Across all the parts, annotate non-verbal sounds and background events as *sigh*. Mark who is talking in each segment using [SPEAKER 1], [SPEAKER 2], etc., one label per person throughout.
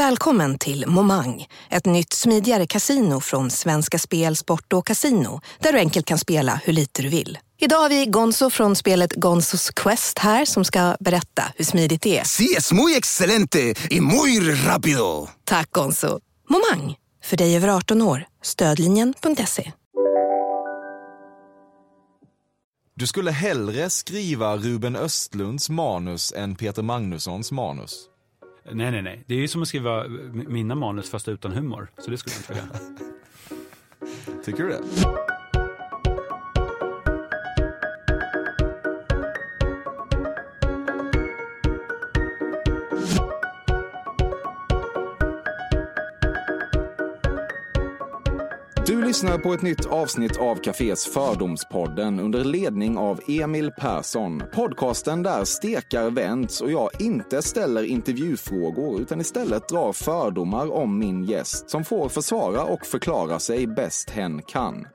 [SPEAKER 1] Välkommen till Momang, ett nytt smidigare kasino från Svenska Spel, Sport och Casino där du enkelt kan spela hur lite du vill. Idag har vi Gonzo från spelet Gonzos Quest här som ska berätta hur smidigt det är.
[SPEAKER 2] Sí, es muy excelente y muy rápido.
[SPEAKER 1] Tack Gonzo. Momang, för dig över 18 år. Stödlinjen.se.
[SPEAKER 3] Du skulle hellre skriva Ruben Östlunds manus än Peter Magnussons manus.
[SPEAKER 4] Nej, nej, nej. Det är ju som att skriva mina manus fast utan humor. Så det skulle jag inte vilja. *laughs*
[SPEAKER 3] Tycker du det? Lyssnar på ett nytt avsnitt av Cafés Fördomspodden under ledning av Emil Persson. Podcasten där stekar vänds och jag inte ställer intervjufrågor utan istället drar fördomar om min gäst som får försvara och förklara sig bäst hen kan.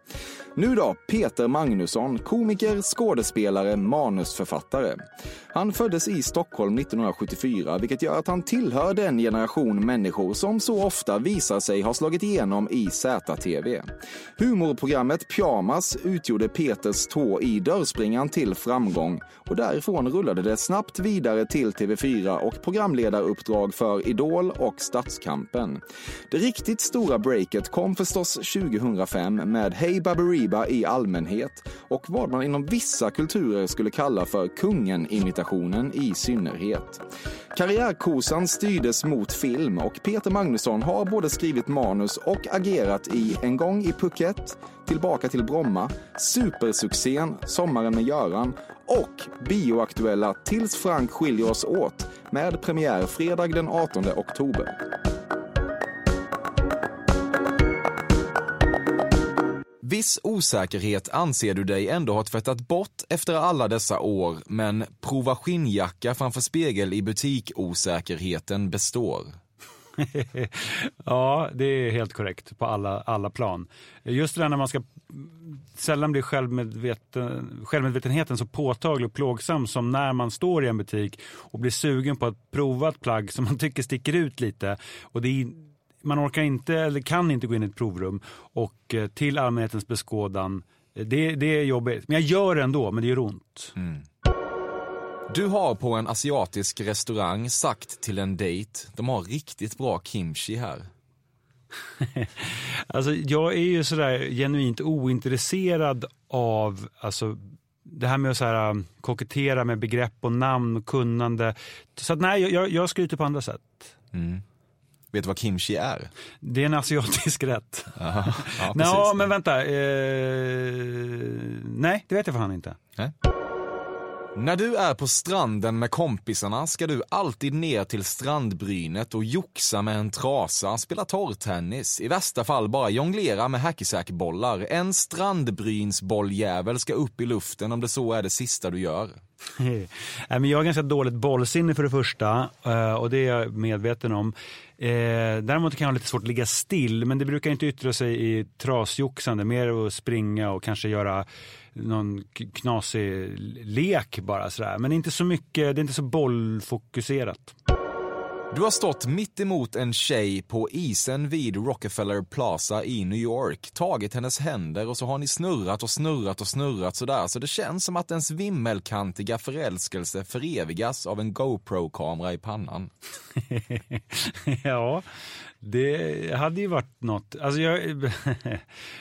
[SPEAKER 3] Nu då, Peter Magnusson, komiker, skådespelare, manusförfattare. Han föddes i Stockholm 1974, vilket gör att han tillhör den generation människor som så ofta visar sig ha slagit igenom i ZTV. Humorprogrammet Pyjamas utgjorde Peters tå i dörrspringan till framgång och därifrån rullade det snabbt vidare till TV4 och programledaruppdrag för Idol och Stadskampen. Det riktigt stora breaket kom förstås 2005 med Hey Baberiba i allmänhet och vad man inom vissa kulturer skulle kalla för kungen-imitationen i synnerhet. Karriärkosan styrdes mot film och Peter Magnusson har både skrivit manus och agerat i En gång i Phuket, Tillbaka till Bromma, supersuccén Sommaren med Göran och bioaktuella Tills Frank skiljer oss åt med premiär fredag den 18 oktober. Viss osäkerhet anser du dig ändå ha tvättat bort efter alla dessa år, men prova skinnjacka framför spegel i butik-osäkerheten består. *laughs*
[SPEAKER 4] ja, det är helt korrekt på alla, alla plan. Just det där när man ska sällan blir självmedveten, självmedvetenheten så påtaglig och plågsam som när man står i en butik och blir sugen på att prova ett plagg som man tycker sticker ut lite. Och det är, man orkar inte eller kan inte gå in i ett provrum och eh, till allmänhetens beskådan. Det, det är jobbigt. Men jag gör det ändå, men det gör ont.
[SPEAKER 3] Mm. Du har på en asiatisk restaurang sagt till en dejt, de har riktigt bra kimchi här. *laughs*
[SPEAKER 4] alltså jag är ju sådär genuint ointresserad av alltså, det här med att så här, um, kokettera med begrepp och namn och kunnande. Så att, nej, jag, jag skryter på andra sätt.
[SPEAKER 3] Mm. Vet du vad kimchi är?
[SPEAKER 4] Det är en asiatisk rätt.
[SPEAKER 3] Aha, ja, *laughs*
[SPEAKER 4] Nå, men vänta. Eh, nej, det vet jag för han inte.
[SPEAKER 3] Nej. När du är på stranden med kompisarna ska du alltid ner till strandbrynet och joxa med en trasa, spela torrtennis, i värsta fall bara jonglera med hackisackbollar. En strandbrynsbolljävel ska upp i luften om det så är det sista du gör. *laughs*
[SPEAKER 4] jag har ganska dåligt bollsinne för det första eh, och det är jag medveten om. Eh, däremot kan jag ha lite svårt att ligga still men det brukar inte yttra sig i trasjoxande, mer att springa och kanske göra någon knasig lek bara sådär. Men inte så mycket, det är inte så bollfokuserat.
[SPEAKER 3] Du har stått mitt emot en tjej på isen vid Rockefeller Plaza i New York, tagit hennes händer och så har ni snurrat och snurrat och snurrat sådär så det känns som att ens vimmelkantiga förälskelse förevigas av en GoPro-kamera i pannan. *laughs*
[SPEAKER 4] ja, det hade ju varit något. Alltså jag, *laughs*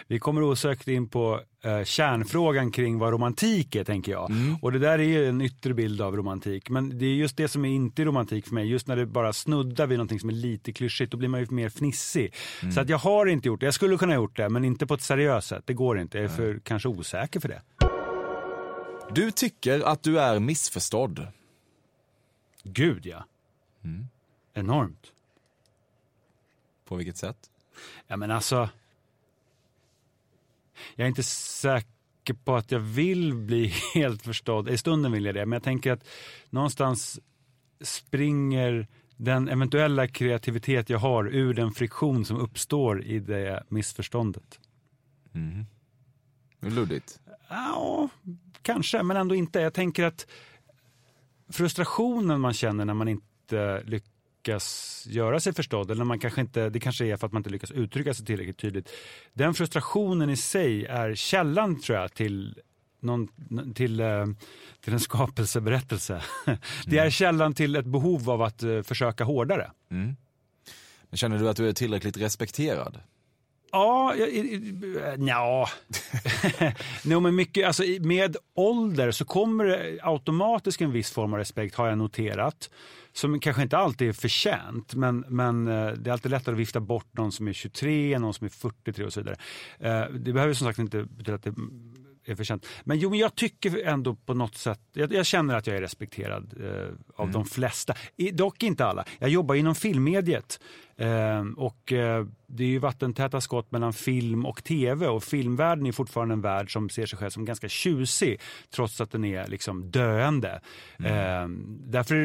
[SPEAKER 4] vi kommer osökt in på uh, kärnfrågan kring vad romantik är, tänker jag. Mm. Och det där är ju en yttre bild av romantik. Men det är just det som är inte romantik för mig. Just när det bara snuddar vid någonting som är lite klyschigt, då blir man ju mer fnissig. Mm. Så att jag har inte gjort det. Jag skulle kunna ha gjort det, men inte på ett seriöst sätt. Det går inte. Jag är för, mm. kanske osäker för det.
[SPEAKER 3] Du tycker att du är missförstådd.
[SPEAKER 4] Gud, ja. Mm. Enormt.
[SPEAKER 3] På vilket sätt?
[SPEAKER 4] Ja men alltså. Jag är inte säker. på att jag vill bli *laughs* helt förstådd. I stunden vill jag det, men jag tänker att någonstans springer den eventuella kreativitet jag har ur den friktion som uppstår i det missförståndet.
[SPEAKER 5] Mm. Luddigt.
[SPEAKER 4] Ja, kanske, men ändå inte. Jag tänker att frustrationen man känner när man inte lyckas göra sig förstådd, eller man kanske inte, det kanske är för att man inte lyckas uttrycka sig tillräckligt tydligt. Den frustrationen i sig är källan, tror jag, till någon, till, eh, till en *laughs* skapelseberättelse. *laughs* Det är källan till ett behov av att eh, försöka hårdare.
[SPEAKER 5] Mm. Men känner du att du är tillräckligt respekterad?
[SPEAKER 4] Ja, ja. *laughs* no, men mycket, alltså, med ålder så kommer det automatiskt en viss form av respekt har jag noterat. Som kanske inte alltid är förtjänt, men, men eh, det är alltid lättare att vifta bort någon som är 23, någon som är 43 och så vidare. Det behöver som sagt inte betyda att det är förtjänt. Men jo, men jag tycker ändå på något sätt, jag, jag känner att jag är respekterad eh, av mm. de flesta. I, dock inte alla. Jag jobbar inom filmmediet eh, och eh, det är ju vattentäta skott mellan film och tv och filmvärlden är fortfarande en värld som ser sig själv som ganska tjusig trots att den är liksom döende. Mm. Eh, därför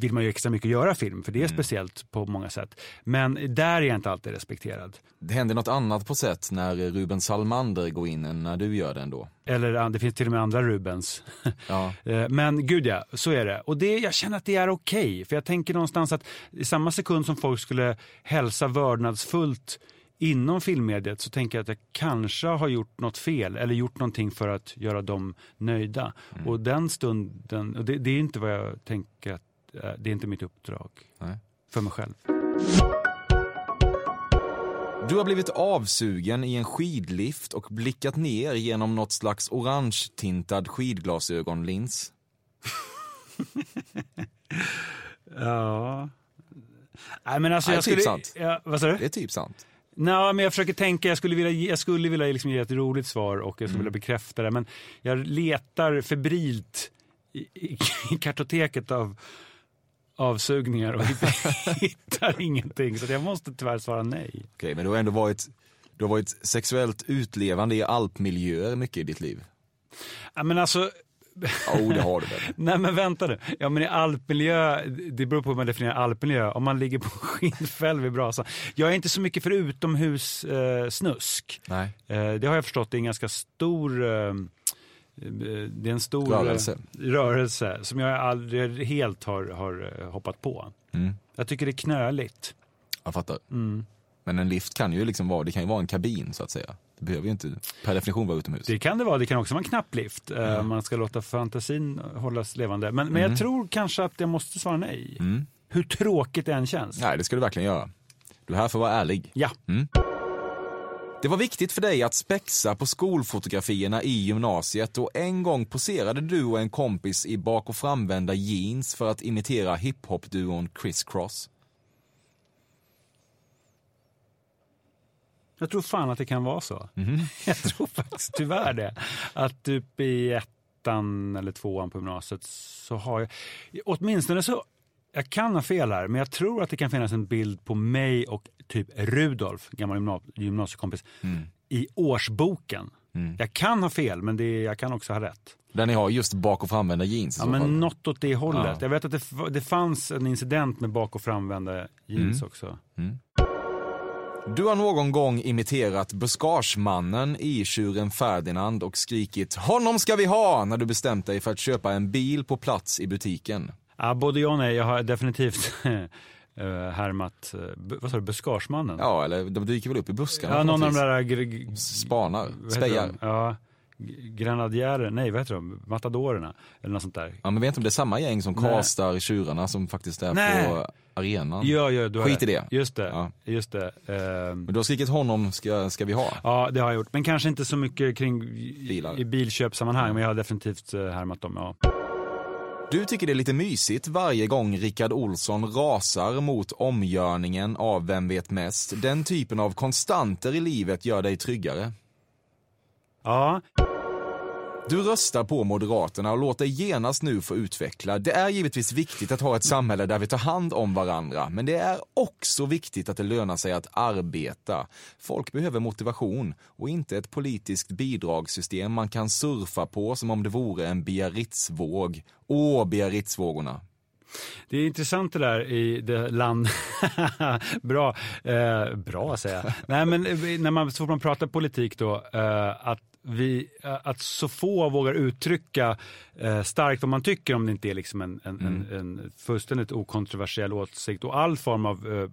[SPEAKER 4] vill man ju extra mycket göra film för det är mm. speciellt på många sätt. Men där är jag inte alltid respekterad.
[SPEAKER 5] Det händer något annat på sätt när Ruben Salmander går in än när du gör det ändå.
[SPEAKER 4] Eller det finns till och med andra Rubens. *laughs* Ja. Eh, men gud ja, så är det. Och det, jag känner att det är okej. Okay, för jag tänker någonstans att i samma sekund som folk skulle hälsa vördnadsfullt inom filmmediet så tänker jag att jag kanske har gjort något fel eller gjort någonting för att göra dem nöjda. Mm. Och den stunden, och det, det, är inte vad jag tänker att, eh, det är inte mitt uppdrag Nej. för mig själv.
[SPEAKER 5] Du har blivit avsugen i en skidlift och blickat ner genom något slags orange-tintad skidglasögonlins. *laughs*
[SPEAKER 4] ja. Nej men alltså
[SPEAKER 5] Nej,
[SPEAKER 4] jag
[SPEAKER 5] typ
[SPEAKER 4] skulle...
[SPEAKER 5] sant.
[SPEAKER 4] Ja, vad sa du?
[SPEAKER 5] Det är typ sant.
[SPEAKER 4] Nej, men jag försöker tänka, jag skulle vilja, jag skulle vilja liksom ge ett roligt svar och jag skulle mm. vilja bekräfta det. Men jag letar febrilt i, i, i kartoteket av avsugningar och *laughs* hittar ingenting. Så jag måste tyvärr svara nej.
[SPEAKER 5] Okej, men du har ändå varit, du har varit sexuellt utlevande i alpmiljöer mycket i ditt liv?
[SPEAKER 4] Ja, men alltså,
[SPEAKER 5] Jo, oh, det har du väl? *laughs*
[SPEAKER 4] Nej men vänta nu. Ja men i alpmiljö, det beror på hur man definierar alpmiljö. Om man ligger på skinnfäll vid brasan. Jag är inte så mycket för utomhus eh. Eh, det har jag förstått, det är en ganska stor eh, det är en stor
[SPEAKER 5] rörelse,
[SPEAKER 4] rörelse som jag aldrig helt har, har eh, hoppat på. Mm. Jag tycker det är knöligt.
[SPEAKER 5] Jag fattar.
[SPEAKER 4] Mm.
[SPEAKER 5] Men en lift kan ju liksom vara, det kan ju vara en kabin så att säga. Det behöver ju inte per definition vara utomhus.
[SPEAKER 4] Det kan det vara, det kan också vara en knapplift. Mm. Man ska låta fantasin hållas levande. Men, men jag mm. tror kanske att jag måste svara nej.
[SPEAKER 5] Mm.
[SPEAKER 4] Hur tråkigt det än känns.
[SPEAKER 5] Nej, det ska du verkligen göra. Du är här för att vara ärlig.
[SPEAKER 4] Ja.
[SPEAKER 5] Mm. Det var viktigt för dig att spexa på skolfotografierna i gymnasiet och en gång poserade du och en kompis i bak och framvända jeans för att imitera hiphop-duon Criss Cross.
[SPEAKER 4] Jag tror fan att det kan vara så.
[SPEAKER 5] Mm. *laughs*
[SPEAKER 4] Jag tror faktiskt tyvärr det. Att typ i ettan eller tvåan på gymnasiet så har jag, åtminstone så, jag kan ha fel här, men jag tror att det kan finnas en bild på mig och typ Rudolf, gammal gymnasiekompis, mm. i årsboken. Mm. Jag kan ha fel, men det, jag kan också ha rätt.
[SPEAKER 5] Där ni har just bak och framvända jeans?
[SPEAKER 4] Ja, men fall. något åt det hållet. Ja. Jag vet att det, det fanns en incident med bak och framvända jeans
[SPEAKER 5] mm.
[SPEAKER 4] också.
[SPEAKER 5] Du har någon gång imiterat buskagemannen i tjuren Ferdinand och skrikit “Honom ska vi ha!” när du bestämt dig för att köpa en bil på plats i butiken.
[SPEAKER 4] Ja, både ja och nej. Jag har definitivt uh, *laughs* härmat, uh, vad sa du, buskagemannen?
[SPEAKER 5] Ja, eller de dyker väl upp i buskarna.
[SPEAKER 4] Ja, någon av de där...
[SPEAKER 5] Spanar, spejar.
[SPEAKER 4] Ja, grenadjärer, nej vad heter de, matadorerna eller något sånt där.
[SPEAKER 5] Ja men vet inte om det är samma gäng som kastar tjurarna som faktiskt är nej. på arenan.
[SPEAKER 4] Ja, ja, du
[SPEAKER 5] Skit i det.
[SPEAKER 4] Just det, ja. just det. Uh,
[SPEAKER 5] men du har skrikit honom ska, ska vi ha?
[SPEAKER 4] Ja det har jag gjort, men kanske inte så mycket kring
[SPEAKER 5] Bilar.
[SPEAKER 4] i bilköpsammanhang, mm. men jag har definitivt uh, härmat dem, ja.
[SPEAKER 5] Du tycker det är lite mysigt varje gång Rickard Olsson rasar mot omgörningen av Vem vet mest. Den typen av konstanter i livet gör dig tryggare.
[SPEAKER 4] Ja.
[SPEAKER 5] Du röstar på Moderaterna och låt dig genast nu få utveckla. Det är givetvis viktigt att ha ett samhälle där vi tar hand om varandra, men det är också viktigt att det lönar sig att arbeta. Folk behöver motivation och inte ett politiskt bidragssystem man kan surfa på som om det vore en Biarritzvåg. Åh, Biarritzvågorna.
[SPEAKER 4] Det är intressant det där i det land... *laughs* bra, eh, bra säger jag. *laughs* Nej, men eh, när man, så fort man pratar politik då, eh, att vi, eh, att så få vågar uttrycka eh, starkt vad man tycker om det inte är liksom en, en, mm. en, en fullständigt okontroversiell åsikt och all form av eh,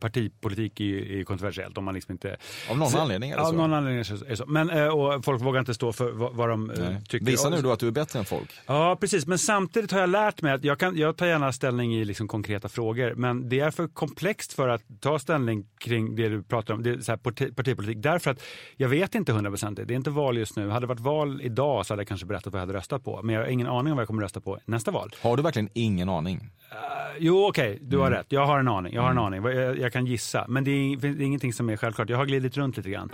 [SPEAKER 4] partipolitik är ju kontroversiellt om man liksom inte...
[SPEAKER 5] Av någon så, anledning är det
[SPEAKER 4] av
[SPEAKER 5] så.
[SPEAKER 4] någon anledning är det så. Men, eh, och folk vågar inte stå för vad, vad de Nej. tycker.
[SPEAKER 5] Visa nu då att du är bättre än folk.
[SPEAKER 4] Ja, precis. Men samtidigt har jag lärt mig att jag, kan, jag tar gärna ställning i liksom konkreta frågor, men det är för komplext för att ta ställning kring det du pratar om, det är så här partipolitik, därför att jag vet inte hundraprocentigt. Det är inte val just nu. Hade det varit val idag så hade jag kanske berättat vad jag hade röstat på, men jag har ingen aning om vad jag kommer rösta på nästa val.
[SPEAKER 5] Har du verkligen ingen aning?
[SPEAKER 4] Uh, jo, okej, okay, du har mm. rätt. Jag har en aning. Jag har en mm. aning. Jag, jag kan gissa, men det är, det är ingenting som är självklart. Jag har glidit runt lite grann.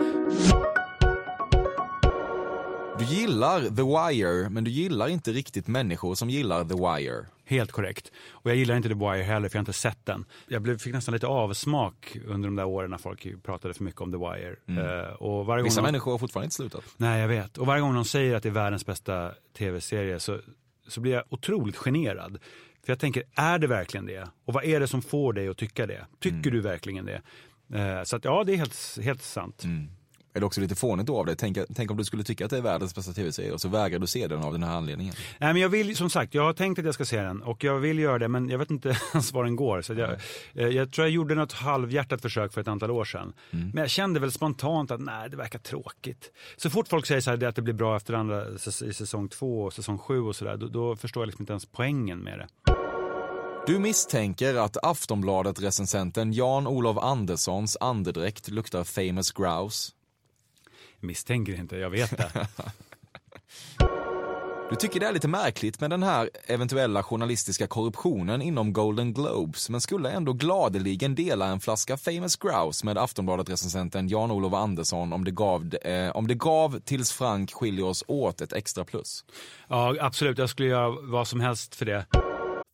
[SPEAKER 5] Du gillar The Wire, men du gillar inte riktigt människor som gillar The Wire.
[SPEAKER 4] Helt korrekt. Och jag gillar inte The Wire heller, för jag har inte sett den. Jag blev, fick nästan lite avsmak under de där åren när folk pratade för mycket om The Wire.
[SPEAKER 5] Mm. Uh, och varje Vissa gång människor har fortfarande inte slutat.
[SPEAKER 4] Nej, jag vet. Och varje gång de säger att det är världens bästa tv-serie så, så blir jag otroligt generad. För jag tänker, är det verkligen det? Och vad är det som får dig att tycka det? Tycker mm. du verkligen det? Eh, så att ja, det är helt, helt sant.
[SPEAKER 5] Mm. Är det också lite fånigt av dig? Tänk, tänk om du skulle tycka att det är världens bästa tv-serie och så vägrar du se den av den här anledningen.
[SPEAKER 4] Nej, men jag vill, som sagt, jag har tänkt att jag ska se den och jag vill göra det, men jag vet inte *laughs* ens var den går. Så jag, mm. jag tror jag gjorde något halvhjärtat försök för ett antal år sedan. Mm. Men jag kände väl spontant att nej, det verkar tråkigt. Så fort folk säger så här, att det blir bra efter andra i säsong två och säsong sju och sådär, då, då förstår jag liksom inte ens poängen med det.
[SPEAKER 5] Du misstänker att Aftonbladet-recensenten Jan-Olof Anderssons andedräkt luktar famous grouse.
[SPEAKER 4] Misstänker inte, jag vet det. *laughs*
[SPEAKER 5] Du tycker det är lite märkligt med den här eventuella journalistiska korruptionen inom Golden Globes, men skulle ändå gladeligen dela en flaska famous grouse med Aftonbladet-recensenten Jan-Olof Andersson om det, gav, eh, om det gav tills Frank skiljer oss åt ett extra plus.
[SPEAKER 4] Ja, absolut. Jag skulle göra vad som helst för det.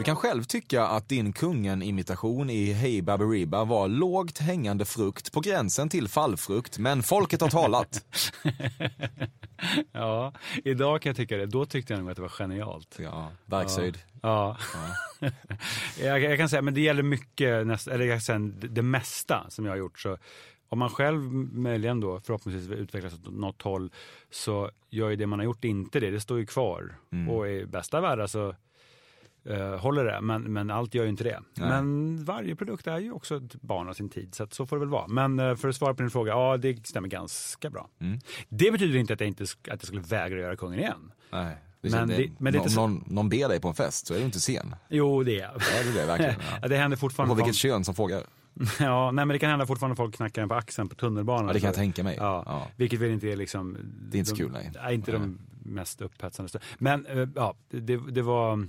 [SPEAKER 5] Du kan själv tycka att din kungen-imitation i Hey Baberiba var lågt hängande frukt på gränsen till fallfrukt, men folket har talat. *laughs*
[SPEAKER 4] Ja, idag kan jag tycka det. Då tyckte jag nog att det var genialt.
[SPEAKER 5] Ja, verkshöjd.
[SPEAKER 4] Ja. *laughs* jag, jag kan säga, men det gäller mycket, näst, eller jag kan säga det, mesta som jag har gjort. Så om man själv möjligen då förhoppningsvis utvecklas åt något håll så gör ju det man har gjort inte det. Det står ju kvar. Och i bästa världen så eh, håller det, men, men allt gör ju inte det.
[SPEAKER 5] Nej.
[SPEAKER 4] Men varje produkt är ju också ett barn av sin tid, så att så får det väl vara. Men eh, för att svara på din fråga, ja det stämmer ganska bra.
[SPEAKER 5] Mm.
[SPEAKER 4] Det betyder inte att jag, inte, att jag skulle vägra göra kungen igen.
[SPEAKER 5] Nej. Det,
[SPEAKER 4] Men
[SPEAKER 5] det,
[SPEAKER 4] det- men det är
[SPEAKER 5] om
[SPEAKER 4] så-
[SPEAKER 5] någon, någon ber dig på en fest så är du inte sen.
[SPEAKER 4] Jo, det är jag.
[SPEAKER 5] Ja, det är det verkligen. *laughs*
[SPEAKER 4] Ja, det händer
[SPEAKER 5] Och
[SPEAKER 4] fortfarande.
[SPEAKER 5] på vilket kön som frågar. *laughs*
[SPEAKER 4] Ja, nej men det kan hända fortfarande folk knackar en på axeln på tunnelbanan.
[SPEAKER 5] Ja, det kan jag
[SPEAKER 4] Så-
[SPEAKER 5] tänka mig.
[SPEAKER 4] Ja,
[SPEAKER 5] Ja.
[SPEAKER 4] Vilket väl inte är liksom...
[SPEAKER 5] Det är inte så
[SPEAKER 4] de,
[SPEAKER 5] kul, nej.
[SPEAKER 4] nej. inte de mest upphetsande. Men eh, ja, det, det var...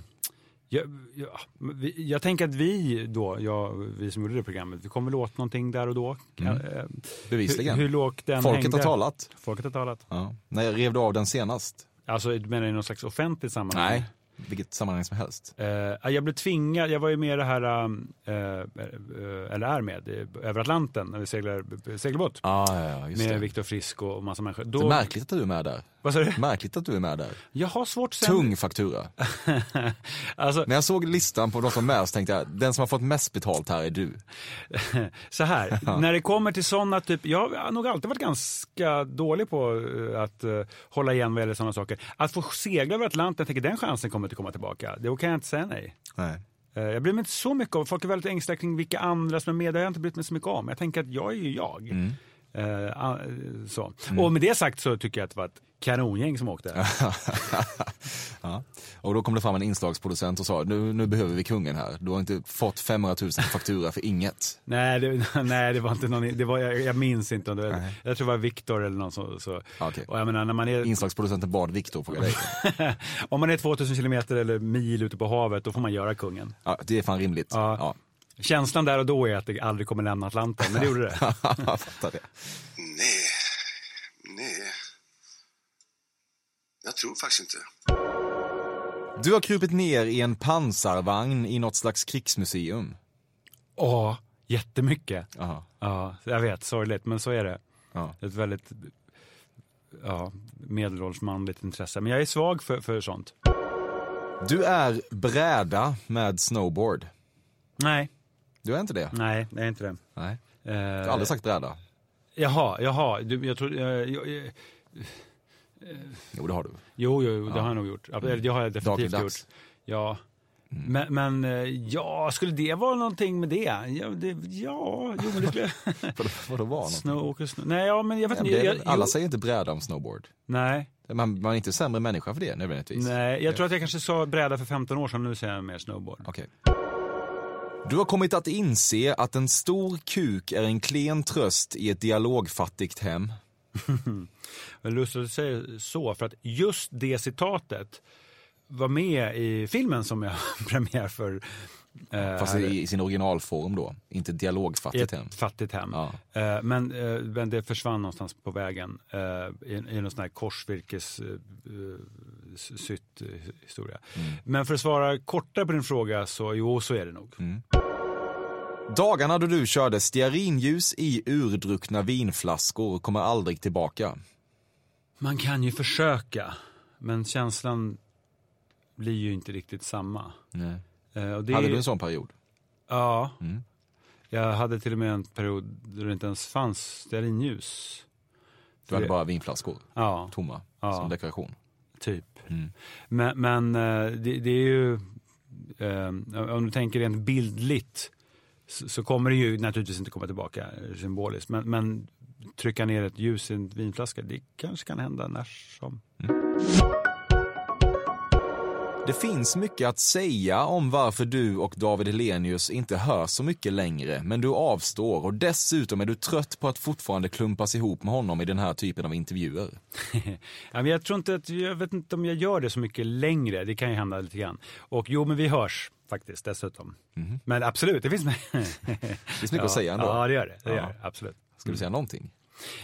[SPEAKER 4] Jag, jag, vi- jag tänker att vi då, jag, vi som gjorde det programmet, vi kommer väl åt någonting där och då.
[SPEAKER 5] Mm.
[SPEAKER 4] Eh, Hur,
[SPEAKER 5] Bevisligen.
[SPEAKER 4] hur lågt den
[SPEAKER 5] Folket
[SPEAKER 4] hängde.
[SPEAKER 5] har talat.
[SPEAKER 4] Folket har talat.
[SPEAKER 5] Ja. När rev du av den senast?
[SPEAKER 4] Alltså, du menar i någon slags offentligt sammanhang?
[SPEAKER 5] Nej, vilket sammanhang som helst.
[SPEAKER 4] Eh, jag blev tvingad, jag var ju med i det här, eh, eller är med, över Atlanten när vi seglar segelbåt.
[SPEAKER 5] Ah, ja,
[SPEAKER 4] med
[SPEAKER 5] det.
[SPEAKER 4] Viktor Frisk och massa människor.
[SPEAKER 5] Det
[SPEAKER 4] Då,
[SPEAKER 5] är märkligt att du är med där.
[SPEAKER 4] vad sa du?
[SPEAKER 5] Märkligt att du är med där.
[SPEAKER 4] Jag har svårt sen.
[SPEAKER 5] Tung faktura. *laughs*
[SPEAKER 4] alltså,
[SPEAKER 5] När jag såg listan på de som är med så tänkte jag, den som har fått mest betalt här är du. *laughs*
[SPEAKER 4] så här, *laughs* när det kommer till sådana typ, jag har nog alltid varit ganska dålig på eh, att eh, hålla igen vad gäller sådana saker. Att få segla över Atlanten, jag tänker den chansen kommer inte komma tillbaka, då kan jag inte säga nej.
[SPEAKER 5] Nej.
[SPEAKER 4] Eh, Jag bryr mig inte så mycket om, folk är väldigt ängsliga kring vilka andra som är med, det har jag inte brytt mig så mycket om. Jag tänker att jag är ju jag.
[SPEAKER 5] Mm.
[SPEAKER 4] Eh, ah, så. Och med det sagt så tycker jag att det var ett kanongäng som åkte. *laughs*
[SPEAKER 5] Ja. Och då kom det fram en inslagsproducent och sa, nu, nu behöver vi kungen här. Du har inte fått 500 000 faktura för inget.
[SPEAKER 4] nej, det, *laughs* nej, det var inte någon, det var, jag, jag minns inte om det var, jag tror det var Viktor eller någon så. så.
[SPEAKER 5] Okej.
[SPEAKER 4] Och jag menar, när man är,
[SPEAKER 5] Inslagsproducenten bad Viktor fråga dig. *laughs*
[SPEAKER 4] om man är 2000 kilometer eller mil ute på havet, då får man göra kungen.
[SPEAKER 5] Ja, det är fan rimligt.
[SPEAKER 4] Ja.
[SPEAKER 5] Ja.
[SPEAKER 4] Känslan där och då är att det aldrig kommer lämna Atlanten, men det gjorde det.
[SPEAKER 5] Jag fattar det.
[SPEAKER 6] Nej, nej. Jag tror faktiskt inte.
[SPEAKER 5] Du har krupit ner i en pansarvagn i något slags krigsmuseum.
[SPEAKER 4] Åh, jättemycket.
[SPEAKER 5] Aha.
[SPEAKER 4] Ja, jag vet, sorgligt, men så är det.
[SPEAKER 5] Ja.
[SPEAKER 4] Ett väldigt ja, medelålders manligt intresse. Men jag är svag för, för sånt.
[SPEAKER 5] Du är bräda med snowboard.
[SPEAKER 4] Nej,
[SPEAKER 5] Du är inte det?
[SPEAKER 4] nej, det är inte det.
[SPEAKER 5] Nej.
[SPEAKER 4] Eh,
[SPEAKER 5] Du har aldrig sagt bräda?
[SPEAKER 4] Jaha, jaha. Du, jag tror, jag, jag, jag,
[SPEAKER 5] Jo, det har du.
[SPEAKER 4] jo, jo, jo, det har jag nog gjort. Ja, eller Det har jag definitivt
[SPEAKER 5] Dagligdags.
[SPEAKER 4] gjort. Ja. Men, men eh, ja, skulle det vara någonting med det? Ja, det, ja jo men det skulle *laughs*
[SPEAKER 5] Vadå, vadå var någonting?
[SPEAKER 4] Snow, snow. Nej, ja men jag vet
[SPEAKER 5] Ja,
[SPEAKER 4] inte.
[SPEAKER 5] alla
[SPEAKER 4] jo,
[SPEAKER 5] säger inte bräda om snowboard.
[SPEAKER 4] Nej,
[SPEAKER 5] Man, man är inte sämre människa för det nödvändigtvis.
[SPEAKER 4] nej, jag tror att jag kanske sa bräda för 15 år sedan, nu säger jag mer snowboard.
[SPEAKER 5] Okej. Du har kommit att inse att en stor kuk är en klen tröst i ett dialogfattigt hem. *laughs*
[SPEAKER 4] Men lustigt att du säger så, för att just det citatet var med i filmen som jag *laughs* premiär för. eh,
[SPEAKER 5] Fast i, i sin originalform då, inte dialogfattigt hem.
[SPEAKER 4] fattigt hem.
[SPEAKER 5] Ja.
[SPEAKER 4] Eh, men, eh, men det försvann någonstans på vägen eh, i, i någon sån här korsvirkes eh, eh, historia.
[SPEAKER 5] Mm.
[SPEAKER 4] Men för att svara kortare på din fråga så jo, så är det nog.
[SPEAKER 5] Mm. Dagarna då du körde stearinljus i urdruckna vinflaskor kommer aldrig tillbaka.
[SPEAKER 4] Man kan ju försöka, men känslan blir ju inte riktigt samma.
[SPEAKER 5] Nej.
[SPEAKER 4] Eh,
[SPEAKER 5] Hade
[SPEAKER 4] är-
[SPEAKER 5] du en sån period?
[SPEAKER 4] Ja.
[SPEAKER 5] Mm.
[SPEAKER 4] Jag hade till och med en period då det inte ens fanns stearinljus.
[SPEAKER 5] Du hade bara vinflaskor,
[SPEAKER 4] Ja,
[SPEAKER 5] tomma,
[SPEAKER 4] Ja.
[SPEAKER 5] som dekoration.
[SPEAKER 4] typ.
[SPEAKER 5] Mm.
[SPEAKER 4] Men, men eh, det, det är ju, eh, om du tänker rent bildligt, så, så kommer det ju naturligtvis inte komma tillbaka eh, symboliskt. Men, men trycka ner ett ljus i en vinflaska, det kanske kan hända när som.
[SPEAKER 5] Det finns mycket att säga om varför du och David Helenius inte hör så mycket längre, men du avstår och dessutom är du trött på att fortfarande klumpas ihop med honom i den här typen av intervjuer. *laughs*
[SPEAKER 4] Jag tror inte att, jag vet inte om jag gör det så mycket längre, det kan ju hända lite grann. Och jo, men vi hörs faktiskt dessutom. Men absolut, det finns. *laughs*
[SPEAKER 5] Det finns mycket att säga ändå.
[SPEAKER 4] Ja, det gör det. det,
[SPEAKER 5] Ja.
[SPEAKER 4] gör det absolut.
[SPEAKER 5] Ska du säga någonting?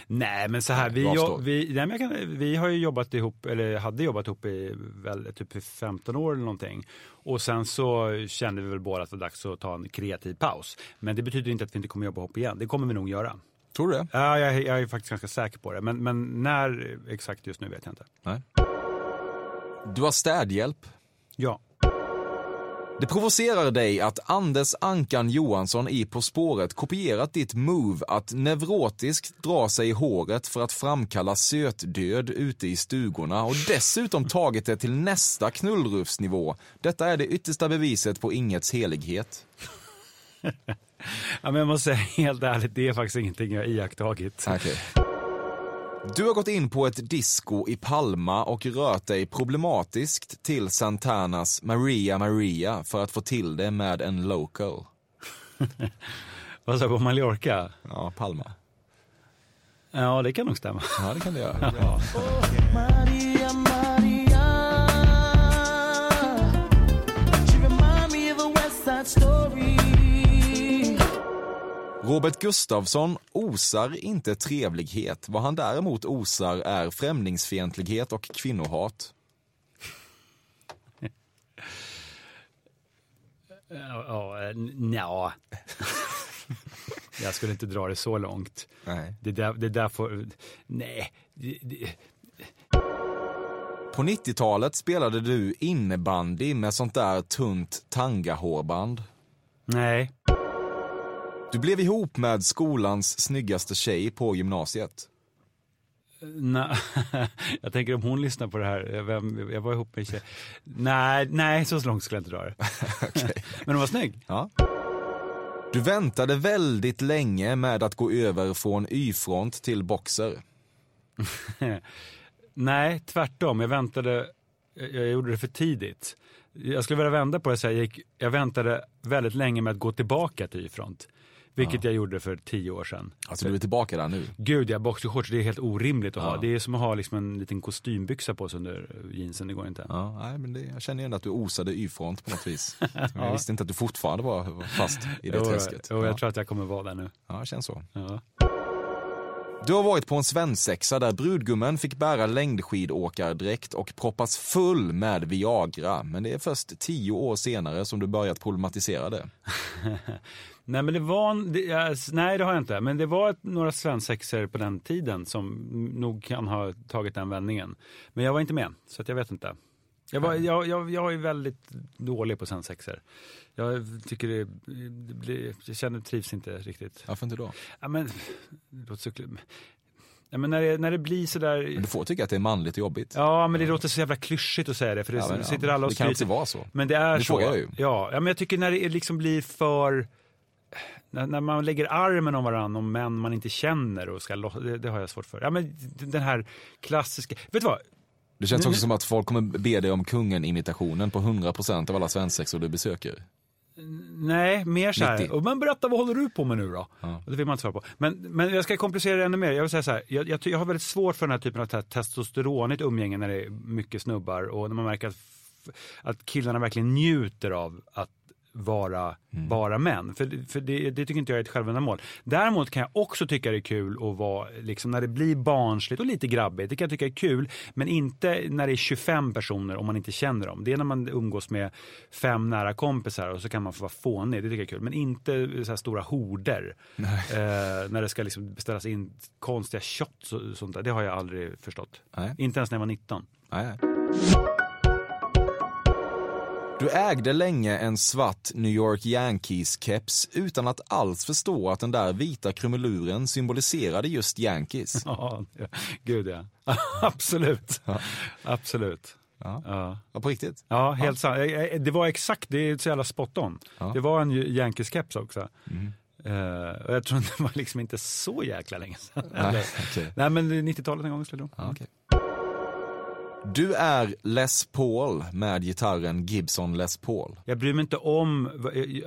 [SPEAKER 4] Nej, men så här, vi, jo, vi, nej, men kan, vi har ju jobbat ihop, eller hade jobbat ihop i väl, typ i 15 år eller någonting. Och sen så kände vi väl båda att det var dags att ta en kreativ paus. Men det betyder inte att vi inte kommer jobba ihop igen. Det kommer vi nog göra.
[SPEAKER 5] Tror du det?
[SPEAKER 4] Ja, jag, jag är faktiskt ganska säker på det. Men, men när exakt just nu vet jag inte.
[SPEAKER 5] Nej. Du har städhjälp.
[SPEAKER 4] Ja.
[SPEAKER 5] Det provocerar dig att Anders Ankan Johansson i På spåret kopierat ditt move att neurotiskt dra sig i håret för att framkalla sötdöd ute i stugorna och dessutom tagit det till nästa knullrufsnivå. Detta är det yttersta beviset på ingets helighet. *laughs*
[SPEAKER 4] ja, men jag måste säga helt ärligt, det är faktiskt ingenting jag iakttagit.
[SPEAKER 5] Okej. Du har gått in på ett disco i Palma och rört dig problematiskt till Santanas Maria Maria för att få till det med en local. *laughs*
[SPEAKER 4] Vad sa du, på Mallorca?
[SPEAKER 5] Ja, Palma.
[SPEAKER 4] Ja, det kan nog stämma.
[SPEAKER 5] Ja, det kan det göra. *laughs*
[SPEAKER 7] Maria, Maria.
[SPEAKER 5] Robert Gustafsson osar inte trevlighet. Vad han däremot osar är främlingsfientlighet och kvinnohat.
[SPEAKER 4] Ja, ja, n- nja. *laughs* Jag skulle inte dra det så långt.
[SPEAKER 5] Nej.
[SPEAKER 4] Det där, det där får... Nej.
[SPEAKER 5] På 90-talet spelade du innebandy med sånt där tunt tangahårband.
[SPEAKER 4] nej.
[SPEAKER 5] Du blev ihop med skolans snyggaste tjej på gymnasiet.
[SPEAKER 4] Nej, *laughs* jag tänker om hon lyssnar på det här, jag, vem, jag var ihop med en tjej. Nej, nej, så långt skulle jag inte dra det. *laughs* *laughs* Men hon var snygg.
[SPEAKER 5] Ja. Du väntade väldigt länge med att gå över från Y-front till boxer.
[SPEAKER 4] Nej, tvärtom. Jag väntade, jag gjorde det för tidigt. Jag skulle vilja vända på det och säga, jag, jag väntade väldigt länge med att gå tillbaka till Y-front. Vilket jag gjorde för tio år sedan.
[SPEAKER 5] Alltså du är tillbaka där nu?
[SPEAKER 4] Gud ja, boxershorts det är helt orimligt att ha. Det är som att ha liksom en liten kostymbyxa på sig under jeansen, det går inte.
[SPEAKER 5] Ja, nej, men det, jag känner igen att du osade Y-front på något vis. *laughs* Jag visste inte att du fortfarande var fast i det
[SPEAKER 4] Jo,
[SPEAKER 5] träsket.
[SPEAKER 4] Jo, jag
[SPEAKER 5] ja.
[SPEAKER 4] tror att jag kommer vara där nu.
[SPEAKER 5] ja, det känns så. Du har varit på en svensexa där brudgummen fick bära längdskidåkardräkt och proppas full med Viagra. Men det är först tio år senare som du börjat problematisera det. *laughs*
[SPEAKER 4] Nej men det var, det, nej det har jag inte, men det var några svensexor på den tiden som nog kan ha tagit den vändningen. Men jag var inte med, så att jag vet inte. Jag, var, jag, jag, jag är väldigt dålig på svensexor. Jag tycker det, det blir, jag känner, trivs inte riktigt.
[SPEAKER 5] Varför inte då?
[SPEAKER 4] Ja, men, det låter så, kul. ja, men när, det, när det blir sådär...
[SPEAKER 5] Men du får tycka att det är manligt och jobbigt.
[SPEAKER 4] Ja, men det låter så jävla klyschigt att säga det, för det
[SPEAKER 5] Ja, men,
[SPEAKER 4] sitter alla och
[SPEAKER 5] det kan
[SPEAKER 4] skryter.
[SPEAKER 5] vara så.
[SPEAKER 4] Men det är
[SPEAKER 5] Det
[SPEAKER 4] så.
[SPEAKER 5] jag ju.
[SPEAKER 4] Ja, ja, men jag tycker när det liksom blir för... När, när man lägger armen om varandra om män man inte känner och ska det, det har jag svårt för. Ja, men den här klassiska... Vet du vad?
[SPEAKER 5] Det känns
[SPEAKER 4] Nu-
[SPEAKER 5] också som att folk kommer be dig om kungen-imitationen på 100% av alla svensexor du besöker.
[SPEAKER 4] Nej, mer så
[SPEAKER 5] 90.
[SPEAKER 4] här. "Och, Men berätta, vad håller du på med nu då?
[SPEAKER 5] Ja.
[SPEAKER 4] Det vill man inte svara på. Men, men jag ska komplicera det ännu mer. Jag vill säga så här. Jag, jag, jag har väldigt svårt för den här typen av te- testosteronigt umgänge när det är mycket snubbar och när man märker att, att killarna verkligen njuter av att vara bara män. För, för det, det tycker inte jag är ett självändamål. Däremot kan jag också tycka det är kul att vara, liksom, när det blir barnsligt och lite grabbigt. Det kan jag tycka är kul, men inte när det är 25 personer om man inte känner dem. Det är när man umgås med fem nära kompisar och så kan man få vara fånig. Det tycker jag är kul. Men inte så stora horder. Eh, när det ska liksom beställas in konstiga shots och sånt där. Det har jag aldrig förstått.
[SPEAKER 5] Nej.
[SPEAKER 4] Inte ens när jag var 19.
[SPEAKER 5] Nej, nej. Du ägde länge en svart New York Yankees-keps utan att alls förstå att den där vita krumeluren symboliserade just Yankees. *laughs*
[SPEAKER 4] Ja, ja. gud ja. *laughs* Absolut. Absolut.
[SPEAKER 5] Ja.
[SPEAKER 4] Ja.
[SPEAKER 5] Ja, på riktigt?
[SPEAKER 4] Ja, helt sant. Eh, eh, Det var exakt, det är så jävla spot on.
[SPEAKER 5] Ja.
[SPEAKER 4] Det var en Yankees-keps också. Eh, och jag tror det var liksom inte så jäkla länge sedan.
[SPEAKER 5] Nej, okej.
[SPEAKER 4] Nej men det är 90-talet en gång skulle jag tro.
[SPEAKER 5] Du är Les Paul med gitarren Gibson Les Paul.
[SPEAKER 4] Jag bryr mig inte om,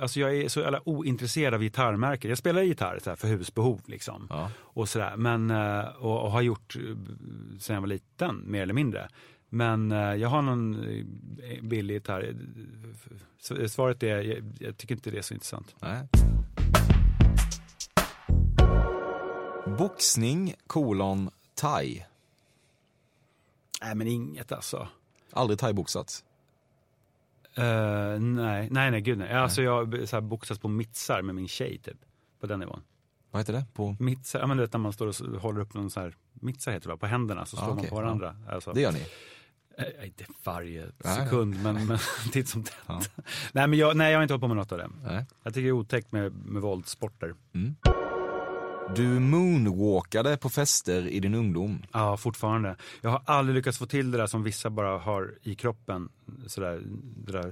[SPEAKER 4] alltså jag är så jävla ointresserad av gitarrmärken. Jag spelar gitarr så för husbehov liksom.
[SPEAKER 5] Ja.
[SPEAKER 4] Och sådär, men, eh, och, och har gjort eh, sedan jag var liten, mer eller mindre. Men eh, jag har någon eh, billig gitarr. Så Svaret är, jag, jag tycker inte det är så intressant.
[SPEAKER 5] Nej. Boxning, kolon, thai.
[SPEAKER 4] Nej men inget alltså.
[SPEAKER 5] Aldrig thaiboxat.
[SPEAKER 4] Eh, nej, nej, nej, gud nej. Alltså jag har boxats på mittsar med min tjej typ. På den nivån.
[SPEAKER 5] Vad heter det? På...
[SPEAKER 4] Mittsar, ja men du vet när man står och håller upp någon så här, mittsar heter det? På händerna så
[SPEAKER 5] Ja,
[SPEAKER 4] slår
[SPEAKER 5] okej,
[SPEAKER 4] man på varandra. Alltså.
[SPEAKER 5] Det gör ni?
[SPEAKER 4] Eh, Inte varje
[SPEAKER 5] Nej.
[SPEAKER 4] sekund, men, men *laughs* titt som tätt.
[SPEAKER 5] Ja.
[SPEAKER 4] Nej, men jag, nej, jag har inte hållit på med något av det.
[SPEAKER 5] Nej.
[SPEAKER 4] Jag tycker det är otäckt med, med våldssporter.
[SPEAKER 5] Du moonwalkade på fester i din ungdom.
[SPEAKER 4] Ja, fortfarande. Jag har aldrig lyckats få till det där som vissa bara har i kroppen. Sådär, det där,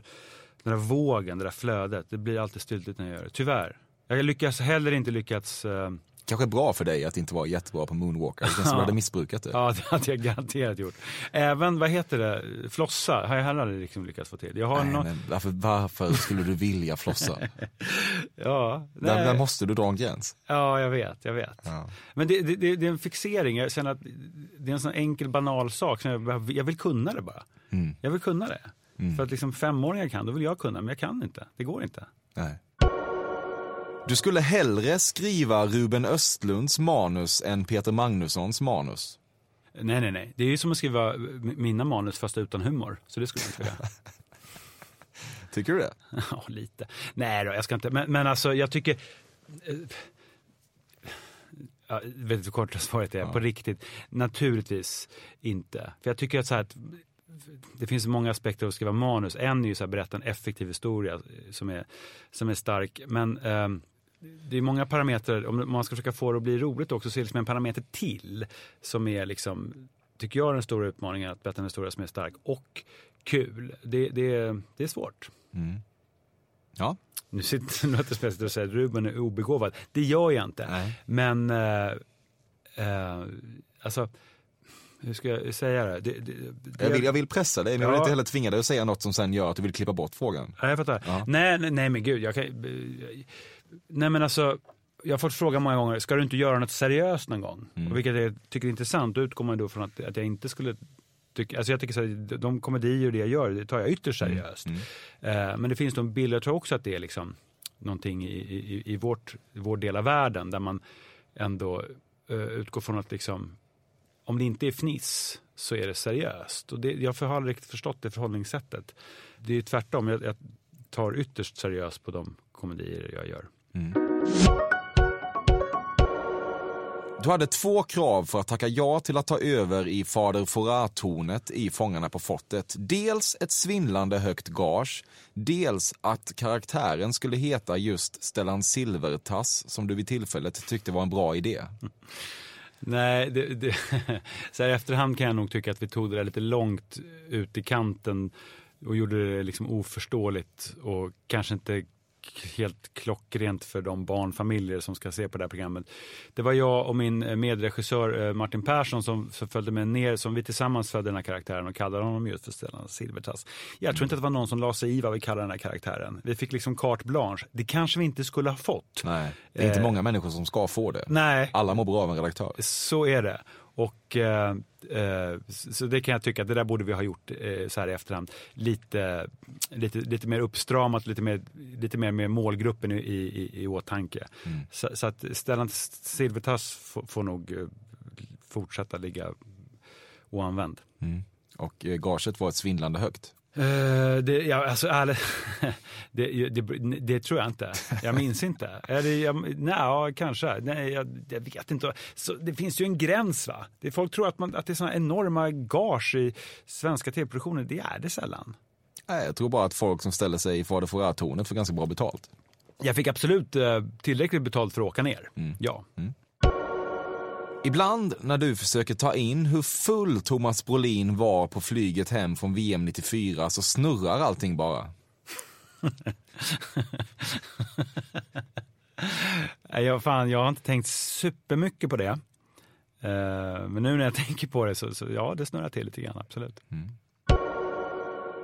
[SPEAKER 4] den där vågen, det där flödet. Det blir alltid styltigt när jag gör det. Tyvärr. Jag har heller inte lyckats... eh,
[SPEAKER 5] Kanske bra för dig att inte vara jättebra på moonwalker. Det känns som du hade missbrukat det.
[SPEAKER 4] Ja, det hade jag garanterat gjort. Även, vad heter det, flossa har jag heller aldrig liksom lyckats få till. Jag har
[SPEAKER 5] Nej,
[SPEAKER 4] nå-
[SPEAKER 5] men varför, varför skulle du vilja flossa? *laughs*
[SPEAKER 4] Ja,
[SPEAKER 5] Där,
[SPEAKER 4] nej.
[SPEAKER 5] där måste du dra en gräns.
[SPEAKER 4] ja, jag vet, jag vet.
[SPEAKER 5] Ja.
[SPEAKER 4] Men det, det, det, är en fixering. Jag känner att det är en sån enkel banal sak. Jag, jag vill kunna det bara.
[SPEAKER 5] Mm.
[SPEAKER 4] Jag vill kunna det. För att liksom femåringar kan, då vill jag kunna. Men jag kan inte. Det går inte.
[SPEAKER 5] Nej. Du skulle hellre skriva Ruben Östlunds manus än Peter Magnussons manus.
[SPEAKER 4] Nej, nej, nej. Det är ju som att skriva mina manus fast utan humor. Så det skulle jag inte vilja. *laughs*
[SPEAKER 5] Tycker du det? *laughs*
[SPEAKER 4] Ja, lite. Nej då, jag ska inte. Men, men alltså, jag tycker... eh, Ja, vet du korta svaret är? På riktigt, naturligtvis inte. För jag tycker att så här att det finns många aspekter att skriva manus. En är ju så här berätta en effektiv historia som är, som är stark. Men ehm, det är många parametrar, om man ska försöka få det att bli roligt också, så är det liksom en parameter till som är liksom, tycker jag, den stora utmaningen att berätta en historia som är stark och kul. Det, det, det är svårt.
[SPEAKER 5] Mm. Ja.
[SPEAKER 4] Nu sitter det och säger att Ruben är obegåvad. Det gör jag inte.
[SPEAKER 5] Nej.
[SPEAKER 4] Men, eh, eh, alltså, hur ska jag säga det? det, det, det
[SPEAKER 5] Jag vill, jag vill pressa dig, men jag vill
[SPEAKER 4] Ja.
[SPEAKER 5] inte heller tvinga dig att säga något som sen gör att du vill klippa bort frågan.
[SPEAKER 4] Ja, jag fattar.
[SPEAKER 5] Ja.
[SPEAKER 4] Nej, nej, nej, men gud. Jag kan, nej, men alltså. Jag har fått fråga många gånger, ska du inte göra något seriöst någon gång?
[SPEAKER 5] Mm.
[SPEAKER 4] Och vilket jag tycker är intressant. Då utgår man då från att, att jag inte skulle tycka, alltså jag tycker så här, de komedier och det jag gör, det tar jag ytterst seriöst.
[SPEAKER 5] Mm.
[SPEAKER 4] Eh, men det finns då en bild, jag tror också att det är liksom någonting i, i, i vårt, vår del av världen där man ändå eh, utgår från att liksom, om det inte är fniss så är det seriöst. Och det, jag har aldrig riktigt förstått det förhållningssättet. Det är tvärtom, jag, jag tar ytterst seriöst på de komedier jag gör.
[SPEAKER 5] Du hade två krav för att tacka ja till att ta över i Fader Fouras-tornet i Fångarna på fortet. Dels ett svindlande högt gage, dels att karaktären skulle heta just Stellan Silvertass som du vid tillfället tyckte var en bra idé. *laughs*
[SPEAKER 4] Nej, det, det, *laughs* så här i efterhand kan jag nog tycka att vi tog det där lite långt ut i kanten och gjorde det liksom oförståeligt och kanske inte helt klockrent för de barnfamiljer som ska se på det här programmet. Det var jag och min eh, medregissör eh, Martin Persson som, följde med ner, som vi tillsammans födde den här karaktären och kallade honom just för Stellan Silvertass. Jag tror inte att det var någon som la sig i vad vi kallar den här karaktären. Vi fick liksom carte blanche. Det kanske vi inte skulle ha fått.
[SPEAKER 5] Nej, det är inte
[SPEAKER 4] Eh,
[SPEAKER 5] många människor som ska få det.
[SPEAKER 4] Nej.
[SPEAKER 5] Alla mår bra av en redaktör.
[SPEAKER 4] Så är det. Och, eh, eh, så det kan jag tycka att det där borde vi ha gjort eh, så här i efterhand. Lite, lite, lite mer uppstramat, lite mer, lite mer med målgruppen i, i, i åtanke. Så, så att Stellan Silvertass får, får nog eh, fortsätta ligga oanvänd.
[SPEAKER 5] Mm. Och eh, gaget var ett svindlande högt.
[SPEAKER 4] Eh, det, ja, alltså, ärligt, *laughs* det, det, det tror jag inte. Jag minns inte. Eller, jag, nej, ja, kanske. Nej, jag, jag vet inte. Så, det finns ju en gräns. va? Det, folk tror att, man, att det är såna enorma gage i svenska tv-produktioner. Det är det sällan.
[SPEAKER 5] Nej, jag tror bara att folk som ställer sig i Fader Fouras-tornet får ganska bra betalt.
[SPEAKER 4] Jag fick absolut eh, tillräckligt betalt för att åka ner.
[SPEAKER 5] Mm.
[SPEAKER 4] Ja.
[SPEAKER 5] Ibland när du försöker ta in hur full Thomas Brolin var på flyget hem från VM 94 så snurrar allting bara. *laughs*
[SPEAKER 4] Jag, fan, jag har inte tänkt supermycket på det. Eh, men nu när jag *laughs* tänker på det så, så ja, det snurrar till lite grann. Absolut.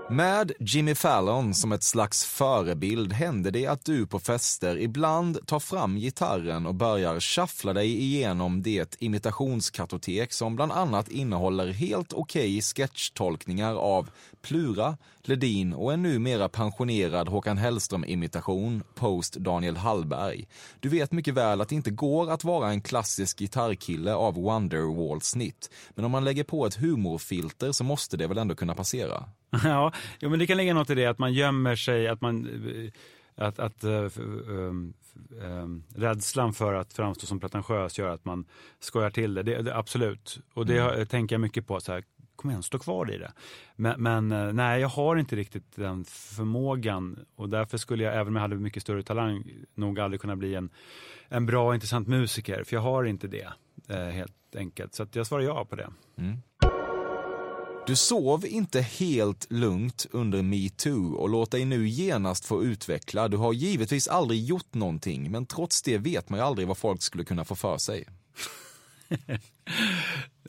[SPEAKER 5] Med Jimmy Fallon som ett slags förebild händer det att du på fester ibland tar fram gitarren och börjar shuffla dig igenom det imitationskartotek som bland annat innehåller helt okej sketchtolkningar av Plura, Ledin och en numera pensionerad Håkan Hellström-imitation post Daniel Hallberg. Du vet mycket väl att det inte går att vara en klassisk gitarrkille av Wonderwall-snitt, men om man lägger på ett humorfilter så måste det väl ändå kunna passera? *laughs*
[SPEAKER 4] Ja, jo, men det kan ligga något i det att man gömmer sig, att man eh, att, att um, um, rädslan för att framstå som pretentiös gör att man skojar till det. det, det absolut. Och det
[SPEAKER 5] Mm.
[SPEAKER 4] har- tänker jag mycket på. Så här, kom igen, stå kvar i det. Men, men eh, nej, jag har inte riktigt den förmågan. Och därför skulle jag, även om jag hade mycket större talang, nog aldrig kunna bli en, en bra intressant musiker. För jag har inte det, eh, helt enkelt. Så jag svarar ja på det.
[SPEAKER 5] Du sov inte helt lugnt under metoo och låt dig nu genast få utveckla. Du har givetvis aldrig gjort någonting, men trots det vet man ju aldrig vad folk skulle kunna få för sig.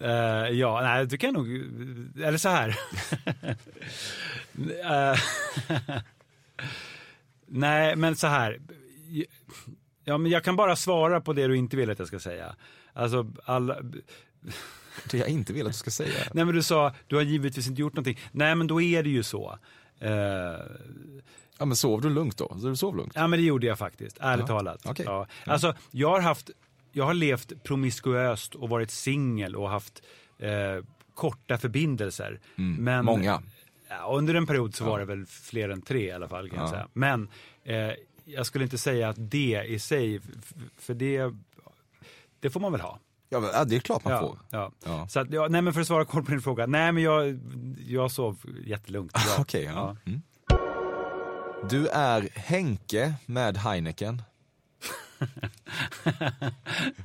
[SPEAKER 4] uh, *laughs* ja, nej, det kan jag nog... Eller så här. uh, *laughs* *laughs* nej, men så här. Ja, men jag kan bara svara på det du inte vill att jag ska säga. Alltså, alla...
[SPEAKER 5] Det jag inte vill att du ska säga.
[SPEAKER 4] Nej, men du sa, du har givetvis inte gjort någonting. Nej, men då är det ju så. Eh,
[SPEAKER 5] Ja, men sov du lugnt då? Så du sov lugnt?
[SPEAKER 4] Ja men det gjorde jag faktiskt, ärligt
[SPEAKER 5] Ja,
[SPEAKER 4] talat.
[SPEAKER 5] okej.
[SPEAKER 4] Ja. Alltså, jag har haft, jag har levt promiskuöst och varit singel och haft eh, korta förbindelser.
[SPEAKER 5] Mm,
[SPEAKER 4] Men,
[SPEAKER 5] många.
[SPEAKER 4] Ja, under en period så var det väl fler än tre i alla fall kan jag
[SPEAKER 5] Ja.
[SPEAKER 4] säga. Men eh, jag skulle inte säga att det i sig, för det, det får man väl ha.
[SPEAKER 5] Ja, men, ja, det är klart man
[SPEAKER 4] ja,
[SPEAKER 5] får.
[SPEAKER 4] Ja.
[SPEAKER 5] Ja.
[SPEAKER 4] Så att, ja, nej men för att svara kort på din fråga, nej men jag, jag sov jättelugnt. Bra.
[SPEAKER 5] Okej, ja. Mm. Du är Henke med Heineken. *laughs*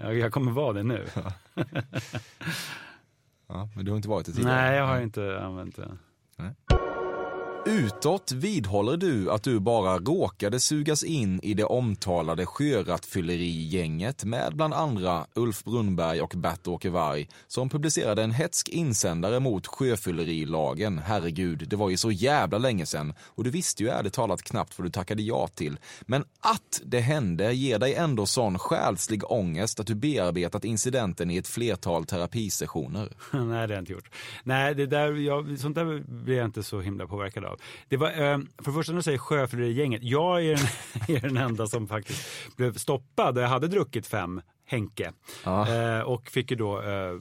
[SPEAKER 4] Ja, jag kommer vara det nu. *laughs*
[SPEAKER 5] Ja, men du har inte varit det tidigare?
[SPEAKER 4] Nej, jag har inte använt det.
[SPEAKER 5] Utåt vidhåller du att du bara råkade sugas in i det omtalade sjörattfyllerigänget med bland andra Ulf Brunnberg och Bert-Åke Varg som publicerade en hetsk insändare mot sjöfyllerilagen. Herregud, det var ju så jävla länge sedan och du visste ju ärligt talat knappt vad du tackade ja till. Men att det hände ger dig ändå sån själslig ångest att du bearbetat incidenten i ett flertal terapisessioner. *laughs*
[SPEAKER 4] Nej, det har jag inte gjort. Nej, det där, jag, sånt där blir jag inte så himla påverkad av. Det var, eh, för det första när du säger sjöfyllerigänget, jag är den, *laughs* är den enda som faktiskt blev stoppad. Jag hade druckit fem Henke eh, och fick ju då eh,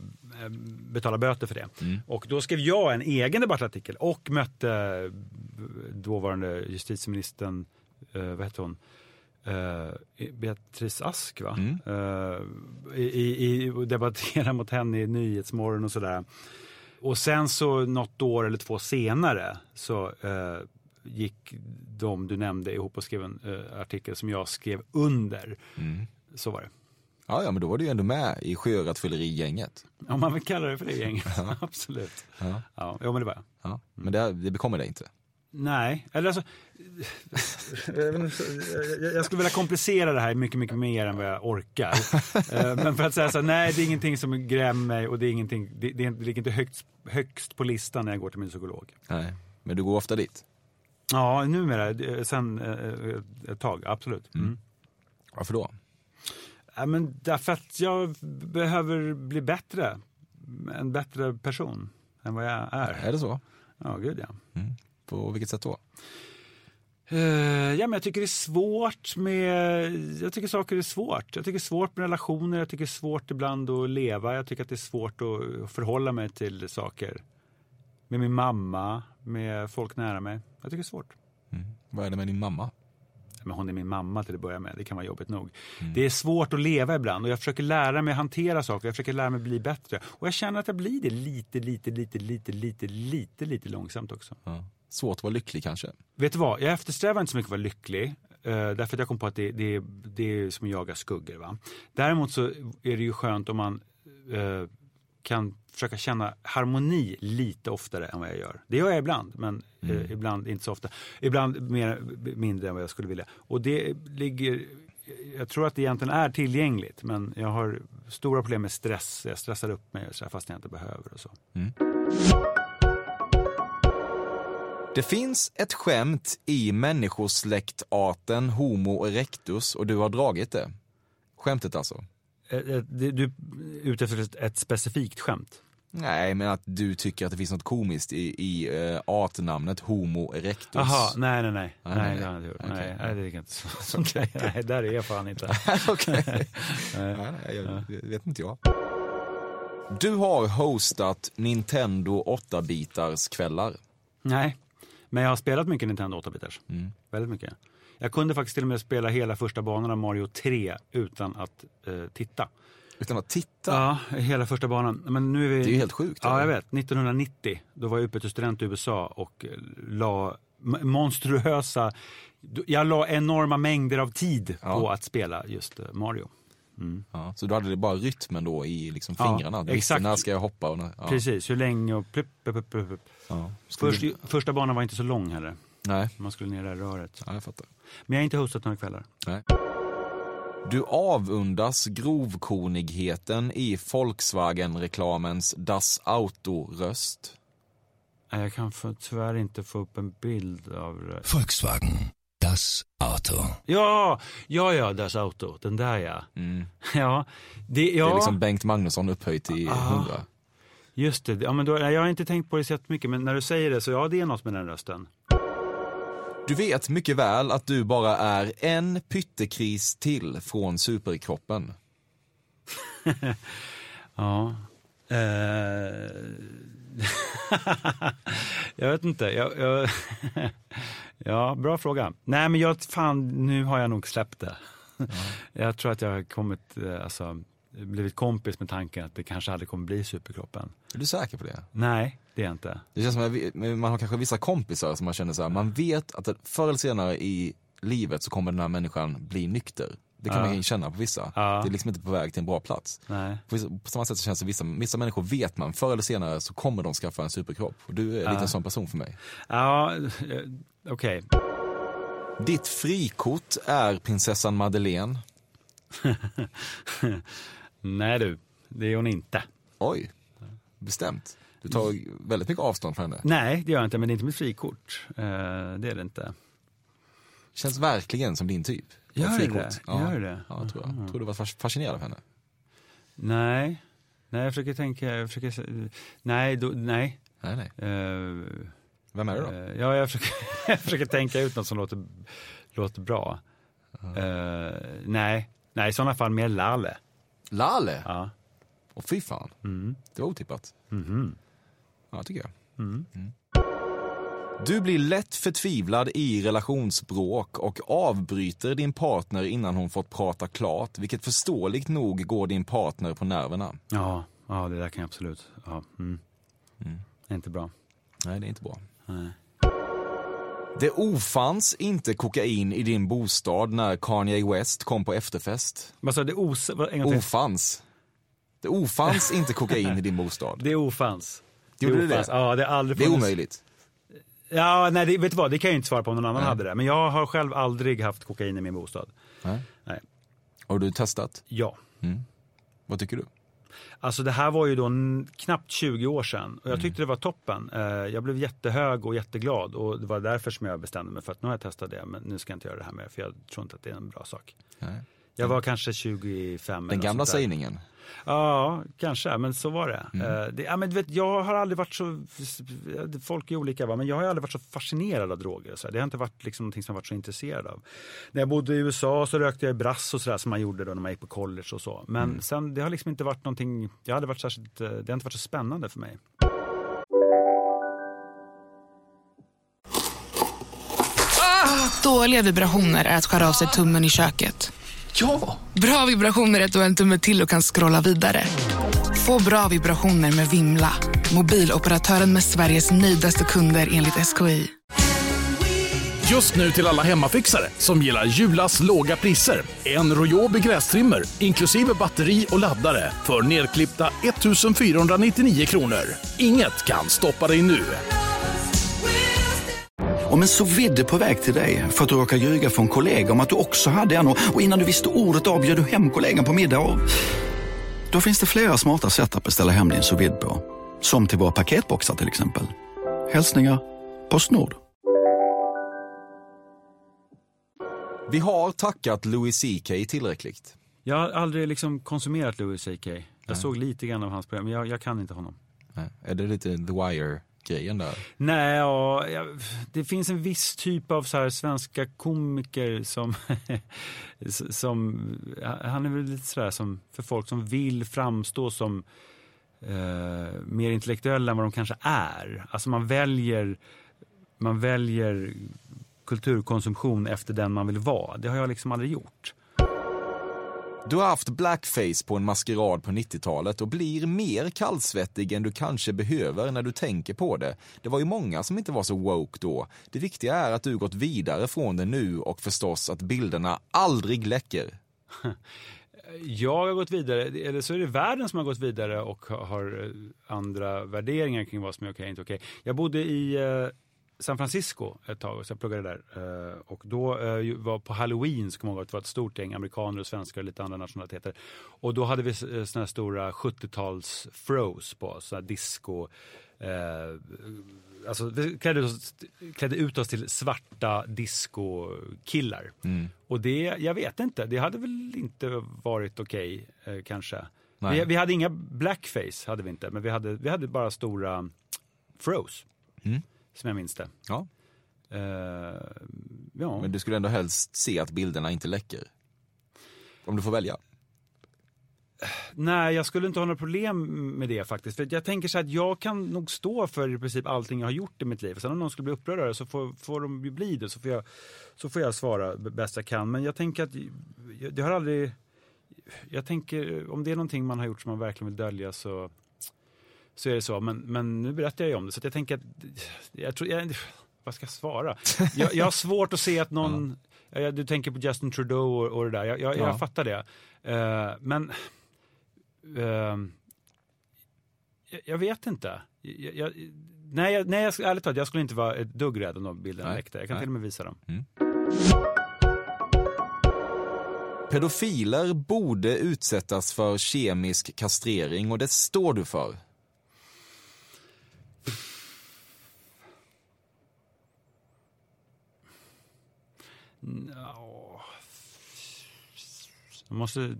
[SPEAKER 4] betala böter för det. Och då skrev jag en egen debattartikel och mötte dåvarande justitieministern, vad hette hon? Beatrice Ask va? Eh, i, i, i, debattera mot henne i Nyhetsmorgon och sådär. Och sen så något år eller två senare så eh, gick de du nämnde ihop och skrev en eh, artikel som jag skrev under. Så var det.
[SPEAKER 5] Ja, ja, men då var du ju ändå med i sjörattfyllerigänget.
[SPEAKER 4] Om man vill kalla det för det gänget. *laughs* Absolut.
[SPEAKER 5] Ja.
[SPEAKER 4] Ja, ja, men det var jag.
[SPEAKER 5] Ja, men det, det bekommer dig inte.
[SPEAKER 4] Nej, eller alltså. Jag- jag skulle vilja komplicera det här mycket, mycket mer än vad jag orkar. Eh, Men för att säga så här, nej det är ingenting som grämer mig och det, är ingenting, det, det ligger inte högst, högst på listan när jag går till min psykolog.
[SPEAKER 5] Nej, men du går ofta dit.
[SPEAKER 4] Ja, numera, eh, sen eh, ett tag, absolut. Mm.
[SPEAKER 5] Varför då?
[SPEAKER 4] Ja, men därför att jag behöver bli bättre, en bättre person än vad jag är.
[SPEAKER 5] Är det så?
[SPEAKER 4] Ja, gud ja.
[SPEAKER 5] På vilket sätt då?
[SPEAKER 4] Eh, ja, men jag tycker det är svårt med... Jag tycker saker är svårt. Jag tycker svårt med relationer, jag tycker svårt ibland att leva. Jag tycker att det är svårt att förhålla mig till saker. Med min mamma, med folk nära mig. Jag tycker det är svårt.
[SPEAKER 5] Vad är det med din mamma?
[SPEAKER 4] Men hon är min mamma till att börja med. Det kan vara jobbigt nog. Det är svårt att leva ibland och jag försöker lära mig hantera saker. Jag försöker lära mig bli bättre. Och jag känner att jag blir det lite, lite, lite, lite, lite, lite, lite långsamt också.
[SPEAKER 5] Ja. Svårt att vara lycklig kanske?
[SPEAKER 4] Vet du vad, jag eftersträvar inte så mycket att vara lycklig. eh, därför att jag kom på att det, det, det är som att jaga skuggor. Va? Däremot så är det ju skönt om man eh, kan försöka känna harmoni lite oftare än vad jag gör. Det gör jag ibland, men eh, ibland inte så ofta. Ibland mer, mindre än vad jag skulle vilja. Och det ligger, jag tror att det egentligen är tillgängligt, men jag har stora problem med stress. Jag stressar upp mig så fast jag inte behöver och så.
[SPEAKER 5] Det finns ett skämt i människosläktarten Homo erectus och du har dragit det. Skämtet alltså?
[SPEAKER 4] Eh, eh, Du är ute efter ett- specifikt skämt?
[SPEAKER 5] Nej, men att du tycker att det finns något komiskt i, i uh, artnamnet Homo erectus.
[SPEAKER 4] Jaha, nej, nej, nej.
[SPEAKER 5] Nej,
[SPEAKER 4] Nej,
[SPEAKER 5] nej.
[SPEAKER 4] jag inte gjort.
[SPEAKER 5] Okej.
[SPEAKER 4] Nej, nej, det är inte *laughs* *laughs* så. Där, nej, där är jag fan inte. *laughs*
[SPEAKER 5] Okej. Nej, nej, jag, det vet inte jag. Du har hostat Nintendo 8-bitars kvällar.
[SPEAKER 4] Nej, men jag har spelat mycket Nintendo 8-bitars. Väldigt mycket. Jag kunde faktiskt till och med spela hela första banan av Mario 3 utan att eh, titta.
[SPEAKER 5] Utan att titta.
[SPEAKER 4] Ja, hela första banan. Men nu är vi...
[SPEAKER 5] Det är ju helt sjukt,
[SPEAKER 4] Ja, jag
[SPEAKER 5] eller?
[SPEAKER 4] vet. 1990, då var jag utbytesstudent i USA och eh, la monstruösa... Jag la enorma mängder av tid
[SPEAKER 5] Ja.
[SPEAKER 4] på att spela just eh, Mario.
[SPEAKER 5] Ja, så du hade det bara rytmen då i liksom
[SPEAKER 4] Ja,
[SPEAKER 5] fingrarna? Visste
[SPEAKER 4] exakt.
[SPEAKER 5] När ska jag hoppa? Och när, ja.
[SPEAKER 4] Precis, hur länge och plupp, plupp, plupp, plupp.
[SPEAKER 5] Ja.
[SPEAKER 4] Först,
[SPEAKER 5] du-
[SPEAKER 4] Första banan var inte så lång heller.
[SPEAKER 5] Nej,
[SPEAKER 4] Man skulle ner i det här röret.
[SPEAKER 5] ja, jag fattar.
[SPEAKER 4] Men jag har inte hostat några kvällar.
[SPEAKER 5] Nej. Du avundas grovkornigheten i Volkswagen-reklamens Das Auto-röst.
[SPEAKER 4] Nej, Jag kan för, tyvärr inte få upp en bild av det.
[SPEAKER 2] Volkswagen, das Auto.
[SPEAKER 4] Ja, ja, ja, Das Auto. Den där ja. *laughs* Ja, det, ja
[SPEAKER 5] Mm. Det är liksom Bengt Magnusson upphöjt till
[SPEAKER 4] Ah.
[SPEAKER 5] hundra.
[SPEAKER 4] just det. Ja, men då, jag har inte tänkt på det så mycket, men när du säger det så ja, det är något med den rösten.
[SPEAKER 5] Du vet mycket väl att du bara är en pyttekris till från superkroppen. *laughs*
[SPEAKER 4] Ja. Eh, *laughs* jag vet inte. Jag, jag, ja, bra fråga. Nej, men jag, fan, nu har jag nog släppt det. *laughs* Jag tror att jag har kommit, eh, alltså, blivit kompis med tanken att det kanske aldrig kommer bli superkroppen.
[SPEAKER 5] Är du säker på det?
[SPEAKER 4] Nej, det är jag inte.
[SPEAKER 5] Det känns som att man har kanske vissa kompisar som man känner så här, man vet att förr eller senare i livet så kommer den här människan bli nykter. Det kan
[SPEAKER 4] Ja.
[SPEAKER 5] man känna på vissa.
[SPEAKER 4] Ja.
[SPEAKER 5] Det är liksom inte på väg till en bra plats.
[SPEAKER 4] Nej.
[SPEAKER 5] På, på samma sätt så känns det vissa, vissa människor vet man, förr eller senare så kommer de skaffa en superkropp. Och du är lite
[SPEAKER 4] Ja.
[SPEAKER 5] en sån person för mig.
[SPEAKER 4] Ja, okej.
[SPEAKER 5] Ditt frikort är prinsessan Madeleine. *laughs*
[SPEAKER 4] Nej du, det är hon inte.
[SPEAKER 5] Oj, bestämt. Du tar väldigt mycket avstånd från henne.
[SPEAKER 4] Nej, det gör jag inte, men det är inte mitt frikort. Eh, det är det inte.
[SPEAKER 5] Känns verkligen som din typ.
[SPEAKER 4] Gör det
[SPEAKER 5] frikort.
[SPEAKER 4] det?
[SPEAKER 5] Ja.
[SPEAKER 4] Gör det?
[SPEAKER 5] Ja, tror jag. Tror du var fas- fascinerad av henne?
[SPEAKER 4] Nej, nej jag försöker tänka, jag försöker, nej, då, nej.
[SPEAKER 5] Nej, nej.
[SPEAKER 4] Eh,
[SPEAKER 5] Vem är det då?
[SPEAKER 4] eh, ja, jag försöker, *laughs* jag försöker tänka ut något som låter, låter bra. Eh, nej, nej, i sådana fall mer Lale.
[SPEAKER 5] Lale?
[SPEAKER 4] Ja.
[SPEAKER 5] Och fy fan,
[SPEAKER 4] Mm.
[SPEAKER 5] det var otippat.
[SPEAKER 4] Mhm.
[SPEAKER 5] Ja, tycker jag.
[SPEAKER 4] Mm.
[SPEAKER 5] Du blir lätt förtvivlad i relationsbråk och avbryter din partner innan hon fått prata klart, vilket förståeligt nog går din partner på nerverna.
[SPEAKER 4] Ja, ja, det där kan jag absolut. Ja. Mm.
[SPEAKER 5] Mm.
[SPEAKER 4] Det är inte bra.
[SPEAKER 5] Nej, det är inte bra.
[SPEAKER 4] Nej.
[SPEAKER 5] Det ofanns inte kokain i din bostad när Kanye West kom på efterfest.
[SPEAKER 4] Vad sa du?
[SPEAKER 5] Ofanns. Det ofanns *laughs* inte kokain i din bostad.
[SPEAKER 4] Det ofanns.
[SPEAKER 5] Gjorde det
[SPEAKER 4] ofanns.
[SPEAKER 5] det?
[SPEAKER 4] Ja, det aldrig
[SPEAKER 5] Det är omöjligt.
[SPEAKER 4] Ja, nej, det, vet du vad? Det kan jag inte svara på om någon annan
[SPEAKER 5] Nej.
[SPEAKER 4] hade det. Men jag har själv aldrig haft kokain i min bostad.
[SPEAKER 5] Nej.
[SPEAKER 4] Nej.
[SPEAKER 5] Har du testat?
[SPEAKER 4] Ja.
[SPEAKER 5] Mm. Vad tycker du?
[SPEAKER 4] Alltså det här var ju då knappt 20 år sedan och jag
[SPEAKER 5] Mm.
[SPEAKER 4] tyckte det var toppen. Eh, jag blev jättehög och jätteglad och det var därför som jag bestämde mig för att nu har jag testat det men nu ska jag inte göra det här mer för jag tror inte att det är en bra sak.
[SPEAKER 5] Nej.
[SPEAKER 4] Jag var kanske 25 eller
[SPEAKER 5] Den gamla sägningen.
[SPEAKER 4] Ja, kanske, men så var det.
[SPEAKER 5] Mm.
[SPEAKER 4] Eh, det ja, men du vet, jag har aldrig varit så, folk är olika va, men jag har aldrig varit så fascinerad av droger. Så. Det har inte varit liksom någonting som jag varit så intresserad av. När jag bodde i USA så rökte jag brass och sådär som man gjorde då när man gick på college och så. Men
[SPEAKER 5] Mm.
[SPEAKER 4] sen, det har liksom inte varit någonting, jag hade varit särskilt, eh, det har inte varit så spännande för mig.
[SPEAKER 8] Dåliga vibrationer är att skära av sig tummen i köket.
[SPEAKER 2] Ja!
[SPEAKER 8] Bra vibrationer är du har en tumme till och kan scrolla vidare. Få bra vibrationer med Vimla. Mobiloperatören med Sveriges nöjdaste kunder enligt SKI.
[SPEAKER 9] Just nu till alla hemmafixare som gillar Julas låga priser. En Royobi grästrimmer inklusive batteri och laddare för nedklippta 1 499 kronor. Inget kan stoppa dig nu.
[SPEAKER 10] Om en så vidde på väg till dig för att du råkar ljuga från kollega om att du också hade en och och innan du visste ordet av du hem kollegan på middag och... Då finns det flera smarta sätt att beställa hem din sous på. Som till våra paketboxar till exempel. Hälsningar Postnord.
[SPEAKER 5] Vi har tackat Louis CK tillräckligt.
[SPEAKER 4] Jag har aldrig liksom konsumerat Louis CK. Jag
[SPEAKER 5] Nej.
[SPEAKER 4] såg lite grann av hans program, men jag, jag kan inte honom.
[SPEAKER 5] Nej. Är det lite The grejen där?
[SPEAKER 4] Nej, ja, det finns en viss typ av så här svenska komiker som, *laughs* som han är väl lite sådär som för folk som vill framstå som eh, mer intellektuella än vad de kanske är. Alltså man väljer, man väljer kulturkonsumtion efter den man vill vara. Det har jag liksom aldrig gjort.
[SPEAKER 5] Du har haft blackface på en maskerad på 90-talet och blir mer kallsvettig än du kanske behöver när du tänker på det. Det var ju många som inte var så woke då. Det viktiga är att du gått vidare från det nu och förstås att bilderna aldrig läcker. *laughs*
[SPEAKER 4] Jag har gått vidare, eller så är det världen som har gått vidare och har- eh, andra värderingar kring vad som är okej och inte okej. Jag bodde i eh, San Francisco ett tag, så jag pluggade där. Eh, och då eh, var på halloween, så kommer jag ihåg det var ett stort gäng amerikaner och svenskar och lite andra nationaliteter. Och då hade vi eh, såna här stora 70-tals froze på oss, såna här disco. Eh, alltså vi klädde ut, oss, klädde ut oss till svarta disco-killar.
[SPEAKER 5] Mm.
[SPEAKER 4] Och det, jag vet inte, det hade väl inte varit okej eh, kanske. Vi, vi hade inga blackface, hade vi inte, men vi hade, vi hade bara stora froze.
[SPEAKER 5] Mm.
[SPEAKER 4] Som jag minns det.
[SPEAKER 5] Ja.
[SPEAKER 4] Eh, ja.
[SPEAKER 5] Men du skulle ändå helst se att bilderna inte läcker. Om du får välja.
[SPEAKER 4] Nej, jag skulle inte ha några problem med det faktiskt. För jag tänker så att jag kan nog stå för i princip allting jag har gjort i mitt liv. Sen om någon skulle bli upprörd över det så får, får de ju bli det. Så får, jag, så får jag svara bäst jag kan. Men jag tänker att det har aldrig... Jag tänker om det är någonting man har gjort som man verkligen vill dölja så, så är det så. Men, men nu berättar jag ju om det. Så att jag tänker att... Jag tror, jag, vad ska jag svara? Jag, jag har svårt att se att någon... *laughs* Ja, Du tänker på Justin Trudeau och, och det där. Jag, jag,
[SPEAKER 5] Ja.
[SPEAKER 4] jag fattar det. Eh, men eh, jag, vet inte. Jag, jag, nej, jag, nej, jag, ärligt talat, jag skulle inte vara ett dugg rädd om de bilderna läckte. Jag kan
[SPEAKER 5] Nej.
[SPEAKER 4] till och med visa dem.
[SPEAKER 5] Pedofiler borde utsättas för kemisk kastrering och det står du för.
[SPEAKER 4] Ja. Jag måste...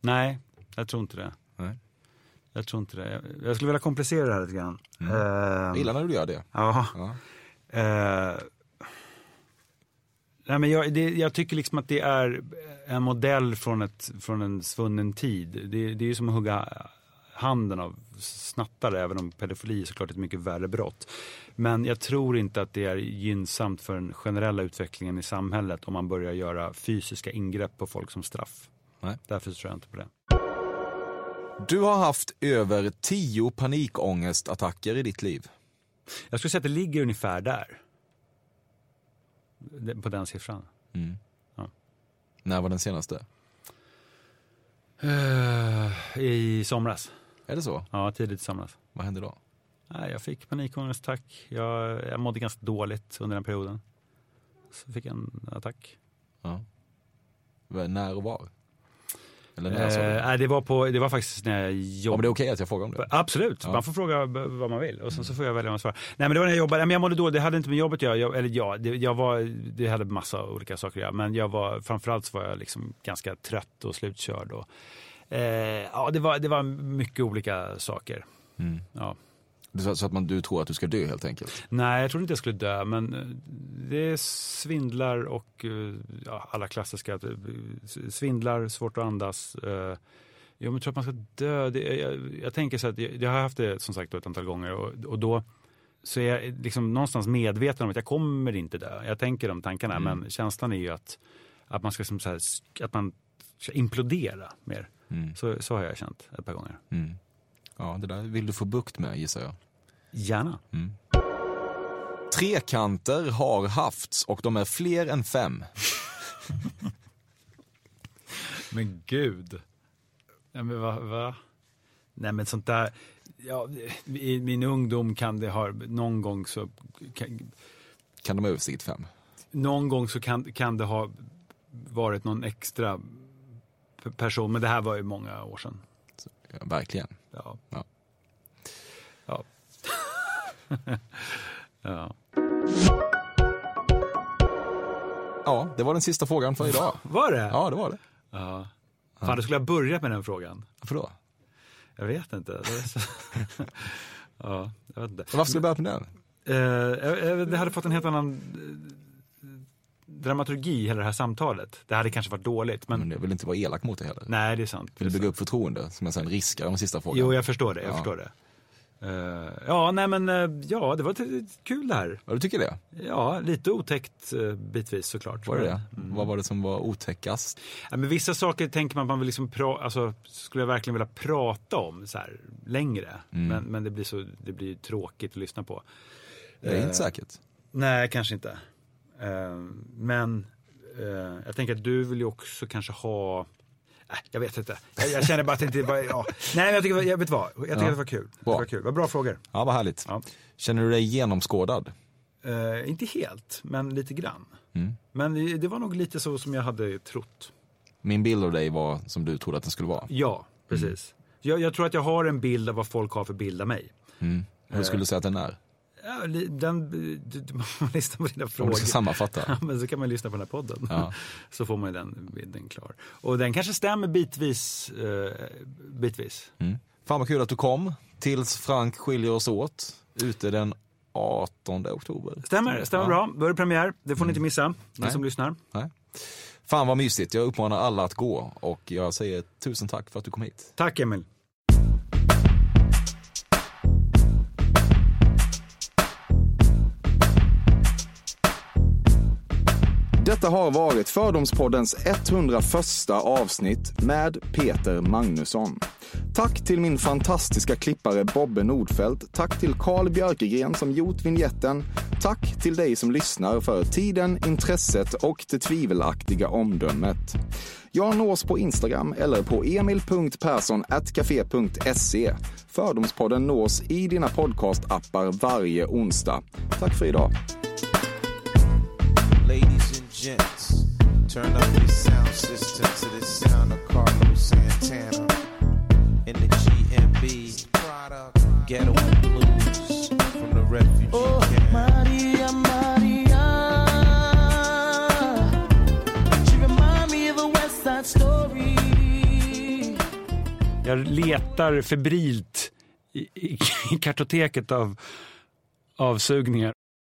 [SPEAKER 4] Nej, jag tror inte det.
[SPEAKER 5] Nej.
[SPEAKER 4] Jag tror inte det. Jag, skulle vilja komplicera det här lite grann.
[SPEAKER 5] Mm.
[SPEAKER 4] Ehm,
[SPEAKER 5] Jag gillar när du gör det.
[SPEAKER 4] Ja.
[SPEAKER 5] Ja.
[SPEAKER 4] Eh, nej men jag, det, jag tycker liksom att det är en modell från, ett, från en svunnen tid. Det, det är ju som att hugga handen av snattare, även om pedofili är såklart ett mycket värre brott. Men jag tror inte att det är gynnsamt för den generella utvecklingen i samhället om man börjar göra fysiska ingrepp på folk som straff.
[SPEAKER 5] Nej.
[SPEAKER 4] Därför tror jag inte på det.
[SPEAKER 5] Du har haft över tio panikångestattacker i ditt liv.
[SPEAKER 4] Jag skulle säga att det ligger ungefär där. På den siffran.
[SPEAKER 5] Mm.
[SPEAKER 4] Ja.
[SPEAKER 5] När var den senaste?
[SPEAKER 4] Eh, I somras.
[SPEAKER 5] Är det så?
[SPEAKER 4] Ja, tidigt i somras.
[SPEAKER 5] Vad hände då?
[SPEAKER 4] Nej, jag fick panikångestattack. Jag, jag mådde ganska dåligt under den perioden. Så fick jag en attack.
[SPEAKER 5] Ja. När och var? Eller när?
[SPEAKER 4] Eh, nej, det, var på, det var faktiskt när jag jobbade.
[SPEAKER 5] Om det är okej att jag frågar om det?
[SPEAKER 4] Absolut,
[SPEAKER 5] Ja.
[SPEAKER 4] man får fråga vad man vill och sen så får jag välja vad man svarar. Nej men det var när jag jobbade, men jag mådde dåligt, det hade inte med jobbet att göra. Jag, eller ja, det, jag var, det hade massa olika saker att göra. Men jag var, framförallt så var jag liksom ganska trött och slutkörd. Och, eh, ja, det var, det var mycket olika saker.
[SPEAKER 5] Mm.
[SPEAKER 4] Ja.
[SPEAKER 5] Så, så att man, du tror att du ska dö helt enkelt?
[SPEAKER 4] Nej, jag trodde inte jag skulle dö, men eh, det svindlar och eh, ja, alla klassiska. eh, Svindlar, svårt att andas. eh, Jo, men jag tror att man ska dö. Det, jag, jag tänker så att jag, jag har haft det som sagt ett antal gånger och, och då så är jag liksom någonstans medveten om att jag kommer inte dö. Jag tänker de tankarna,
[SPEAKER 5] Mm.
[SPEAKER 4] men känslan är ju att, att man ska som så här, att man ska implodera mer.
[SPEAKER 5] Mm.
[SPEAKER 4] Så, så har jag känt ett par gånger.
[SPEAKER 5] Mm. Ja, det där vill du få bukt med gissar jag.
[SPEAKER 4] Gärna.
[SPEAKER 5] Mm. Trekanter har haft och de är fler än fem. *laughs*
[SPEAKER 4] Men gud. Nej men va, va? Nej men sånt där. Ja, I min ungdom kan det ha, någon gång så kan,
[SPEAKER 5] Kan de ha överstigit fem?
[SPEAKER 4] någon gång så kan, kan det ha varit någon extra person. Men det här var ju många år sedan.
[SPEAKER 5] Ja, verkligen.
[SPEAKER 4] Ja.
[SPEAKER 5] Ja.
[SPEAKER 4] Ja. *laughs* ja.
[SPEAKER 5] Ja, det var den sista frågan för idag. *laughs*
[SPEAKER 4] Var det?
[SPEAKER 5] Ja, det var det.
[SPEAKER 4] Ja. Fan, du skulle ha börjat med den frågan.
[SPEAKER 5] Varför då?
[SPEAKER 4] Jag vet inte. Det, så... *laughs* ja, jag vet inte.
[SPEAKER 5] Varför skulle du börja med den?
[SPEAKER 4] Eh, det hade fått en helt annan dramaturgi, hela det här samtalet. Det hade kanske varit dåligt, men
[SPEAKER 5] Men jag vill inte vara elak mot dig heller.
[SPEAKER 4] nej, det är sant.
[SPEAKER 5] Vill bygga upp förtroende som jag sen riskar om sista frågan.
[SPEAKER 4] Jo, jag förstår det. Jag
[SPEAKER 5] Ja.
[SPEAKER 4] förstår det. Eh, ja, nej men eh, ja, det var kul det här.
[SPEAKER 5] Ja, du tycker det?
[SPEAKER 4] Ja, lite otäckt uh, bitvis såklart.
[SPEAKER 5] Var det det?
[SPEAKER 4] Men,
[SPEAKER 5] Vad var det som var otäckast?
[SPEAKER 4] Ja, men vissa saker tänker man att man vill liksom pra- alltså, skulle jag verkligen vilja prata om så här längre.
[SPEAKER 5] Mm.
[SPEAKER 4] Men, men det blir så det blir tråkigt att lyssna på.
[SPEAKER 5] Det är inte säkert.
[SPEAKER 4] Nej, kanske inte. Eh, men eh, jag tänker att du vill ju också kanske ha Nej, jag vet inte. Jag, jag känner bara att det inte var... Ja. Nej, jag tycker, jag vet vad. Jag tycker
[SPEAKER 5] Ja.
[SPEAKER 4] att det var kul. Det var kul. Var bra frågor.
[SPEAKER 5] Ja, vad härligt.
[SPEAKER 4] Ja.
[SPEAKER 5] Känner du dig genomskådad?
[SPEAKER 4] Eh, inte helt, men lite grann.
[SPEAKER 5] Mm.
[SPEAKER 4] Men det, det var nog lite så som jag hade trott.
[SPEAKER 5] Min bild av dig var som du trodde att den skulle vara.
[SPEAKER 4] Ja, precis. Jag, jag tror att jag har en bild av vad folk har för bild av mig.
[SPEAKER 5] Mm. Hur skulle du säga att den är?
[SPEAKER 4] Ja, den, *laughs* man får lyssna på dina
[SPEAKER 5] Om
[SPEAKER 4] frågor.
[SPEAKER 5] du ska sammanfatta.
[SPEAKER 4] Ja, men så kan man lyssna på den här podden.
[SPEAKER 5] Ja. *laughs*
[SPEAKER 4] Så får man den bilden klar. Och den kanske stämmer bitvis. Eh, bitvis.
[SPEAKER 5] Mm. Fan vad kul att du kom. Tills Frank skiljer oss åt. Ute den 18 oktober.
[SPEAKER 4] Stämmer, stämmer
[SPEAKER 5] Ja.
[SPEAKER 4] bra. Då är det premiär. Det får ni inte missa, ni
[SPEAKER 5] Nej.
[SPEAKER 4] som lyssnar.
[SPEAKER 5] Nej. Fan vad mysigt. Jag uppmanar alla att gå. Och jag säger tusen tack för att du kom hit.
[SPEAKER 4] Tack Emil.
[SPEAKER 11] Detta har varit Fördomspoddens 101 avsnitt med Peter Magnusson. Tack till min fantastiska klippare Bobbe Nordfeldt. Tack till Carl Björkegren som gjort vignetten.
[SPEAKER 3] tack till dig som lyssnar för tiden, intresset och det tvivelaktiga omdömet. Jag nås på Instagram eller på emil.perssonatcafe.se. Fördomspodden nås i dina podcastappar varje onsdag. Tack för idag.
[SPEAKER 12] Gents, turn up your sound system to the sound of Carlos Santana in the GMB Ghetto Blues from the refugee
[SPEAKER 7] Oh,
[SPEAKER 12] camp.
[SPEAKER 7] Maria, Maria. She remind me of a West Side Story.
[SPEAKER 4] Jag letar febrilt i, i, i kartoteket av avsugningar.